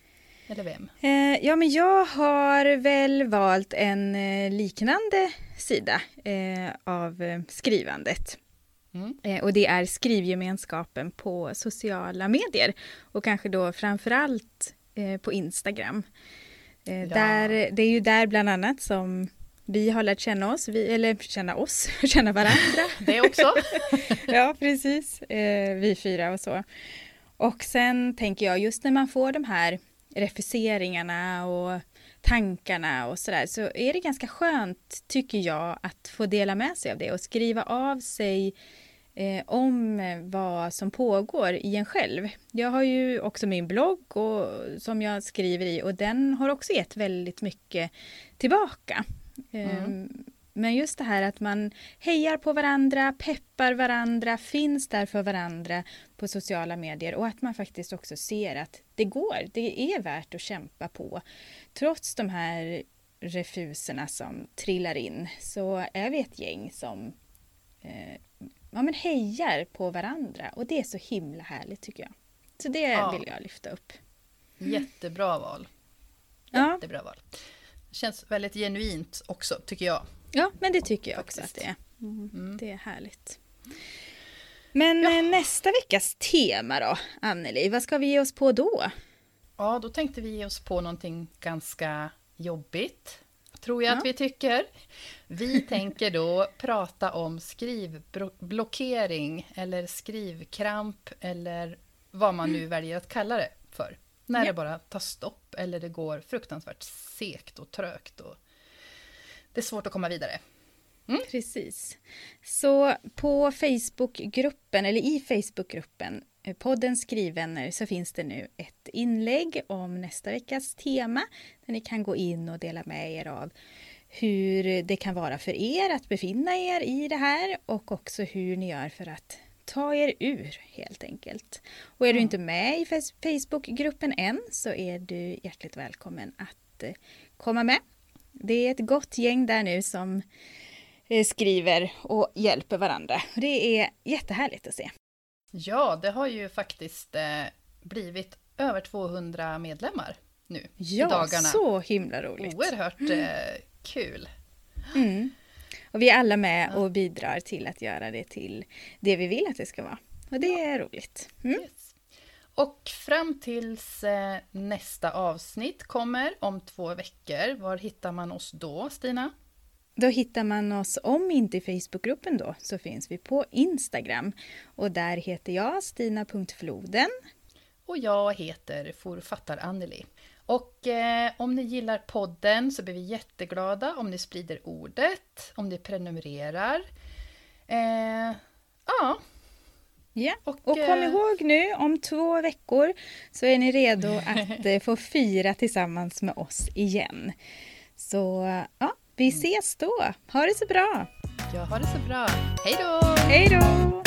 Eller vem? Eh, ja, men jag har väl valt en eh, liknande sida eh, av eh, skrivandet. Mm. Eh, och det är skrivgemenskapen på sociala medier. Och kanske då framförallt eh, på Instagram. Ja. Där, det är ju där bland annat som vi har lärt känna oss, vi, eller känna oss, känna varandra. det också. ja, precis. vi fyra och så. Och sen tänker jag just när man får de här refuseringarna och tankarna och sådär så är det ganska skönt tycker jag att få dela med sig av det och skriva av sig eh, om vad som pågår i en själv. Jag har ju också min blogg och, som jag skriver i och den har också gett väldigt mycket tillbaka. Mm. Um, men just det här att man hejar på varandra, peppar varandra, finns där för varandra på sociala medier och att man faktiskt också ser att det går, det är värt att kämpa på. Trots de här refuserna som trillar in så är vi ett gäng som eh, ja, men hejar på varandra och det är så himla härligt tycker jag. Så det ja. vill jag lyfta upp. Jättebra val. Jättebra ja. val. Känns väldigt genuint också tycker jag. Ja, men det tycker jag också att det är. Mm. mm. Det är härligt. Men ja. Eh, nästa veckas tema då, Anneli, vad ska vi ge oss på då? Ja, då tänkte vi ge oss på någonting ganska jobbigt, tror jag ja. att vi tycker. Vi tänker då prata om skrivblockering eller skrivkramp eller vad man nu väljer att kalla det för. När ja. det bara tar stopp eller det går fruktansvärt segt och trögt och det är svårt att komma vidare. Mm. Precis. Så på Facebookgruppen, eller i Facebookgruppen, eh, podden Skrivvänner, så finns det nu ett inlägg om nästa veckas tema, där ni kan gå in och dela med er av hur det kan vara för er att befinna er i det här och också hur ni gör för att ta er ur helt enkelt. Och är du inte med i Facebookgruppen än så är du hjärtligt välkommen att eh, komma med. Det är ett gott gäng där nu som skriver och hjälper varandra. Det är jättehärligt att se. Ja, det har ju faktiskt eh, blivit över 200 medlemmar nu i Ja, dagarna. så himla roligt. Oerhört eh, kul. Mm. Och vi är alla med och bidrar till att göra det till det vi vill att det ska vara. Och det är roligt. Mm. Yes. Och fram tills eh, nästa avsnitt kommer om två veckor, var hittar man oss då, Stina? Då hittar man oss, om inte i Facebookgruppen då, så finns vi på Instagram. Och där heter jag stina.floden. Och jag heter Forfattar Anneli. Och eh, om ni gillar podden så blir vi jätteglada om ni sprider ordet, om ni prenumererar. Eh, ja, Ja. och, Och kom eh, ihåg nu, om två veckor så är ni redo att eh, få fira tillsammans med oss igen. Så ja, vi ses då. Ha det så bra. Jag har det så bra. Hej då! Hej då!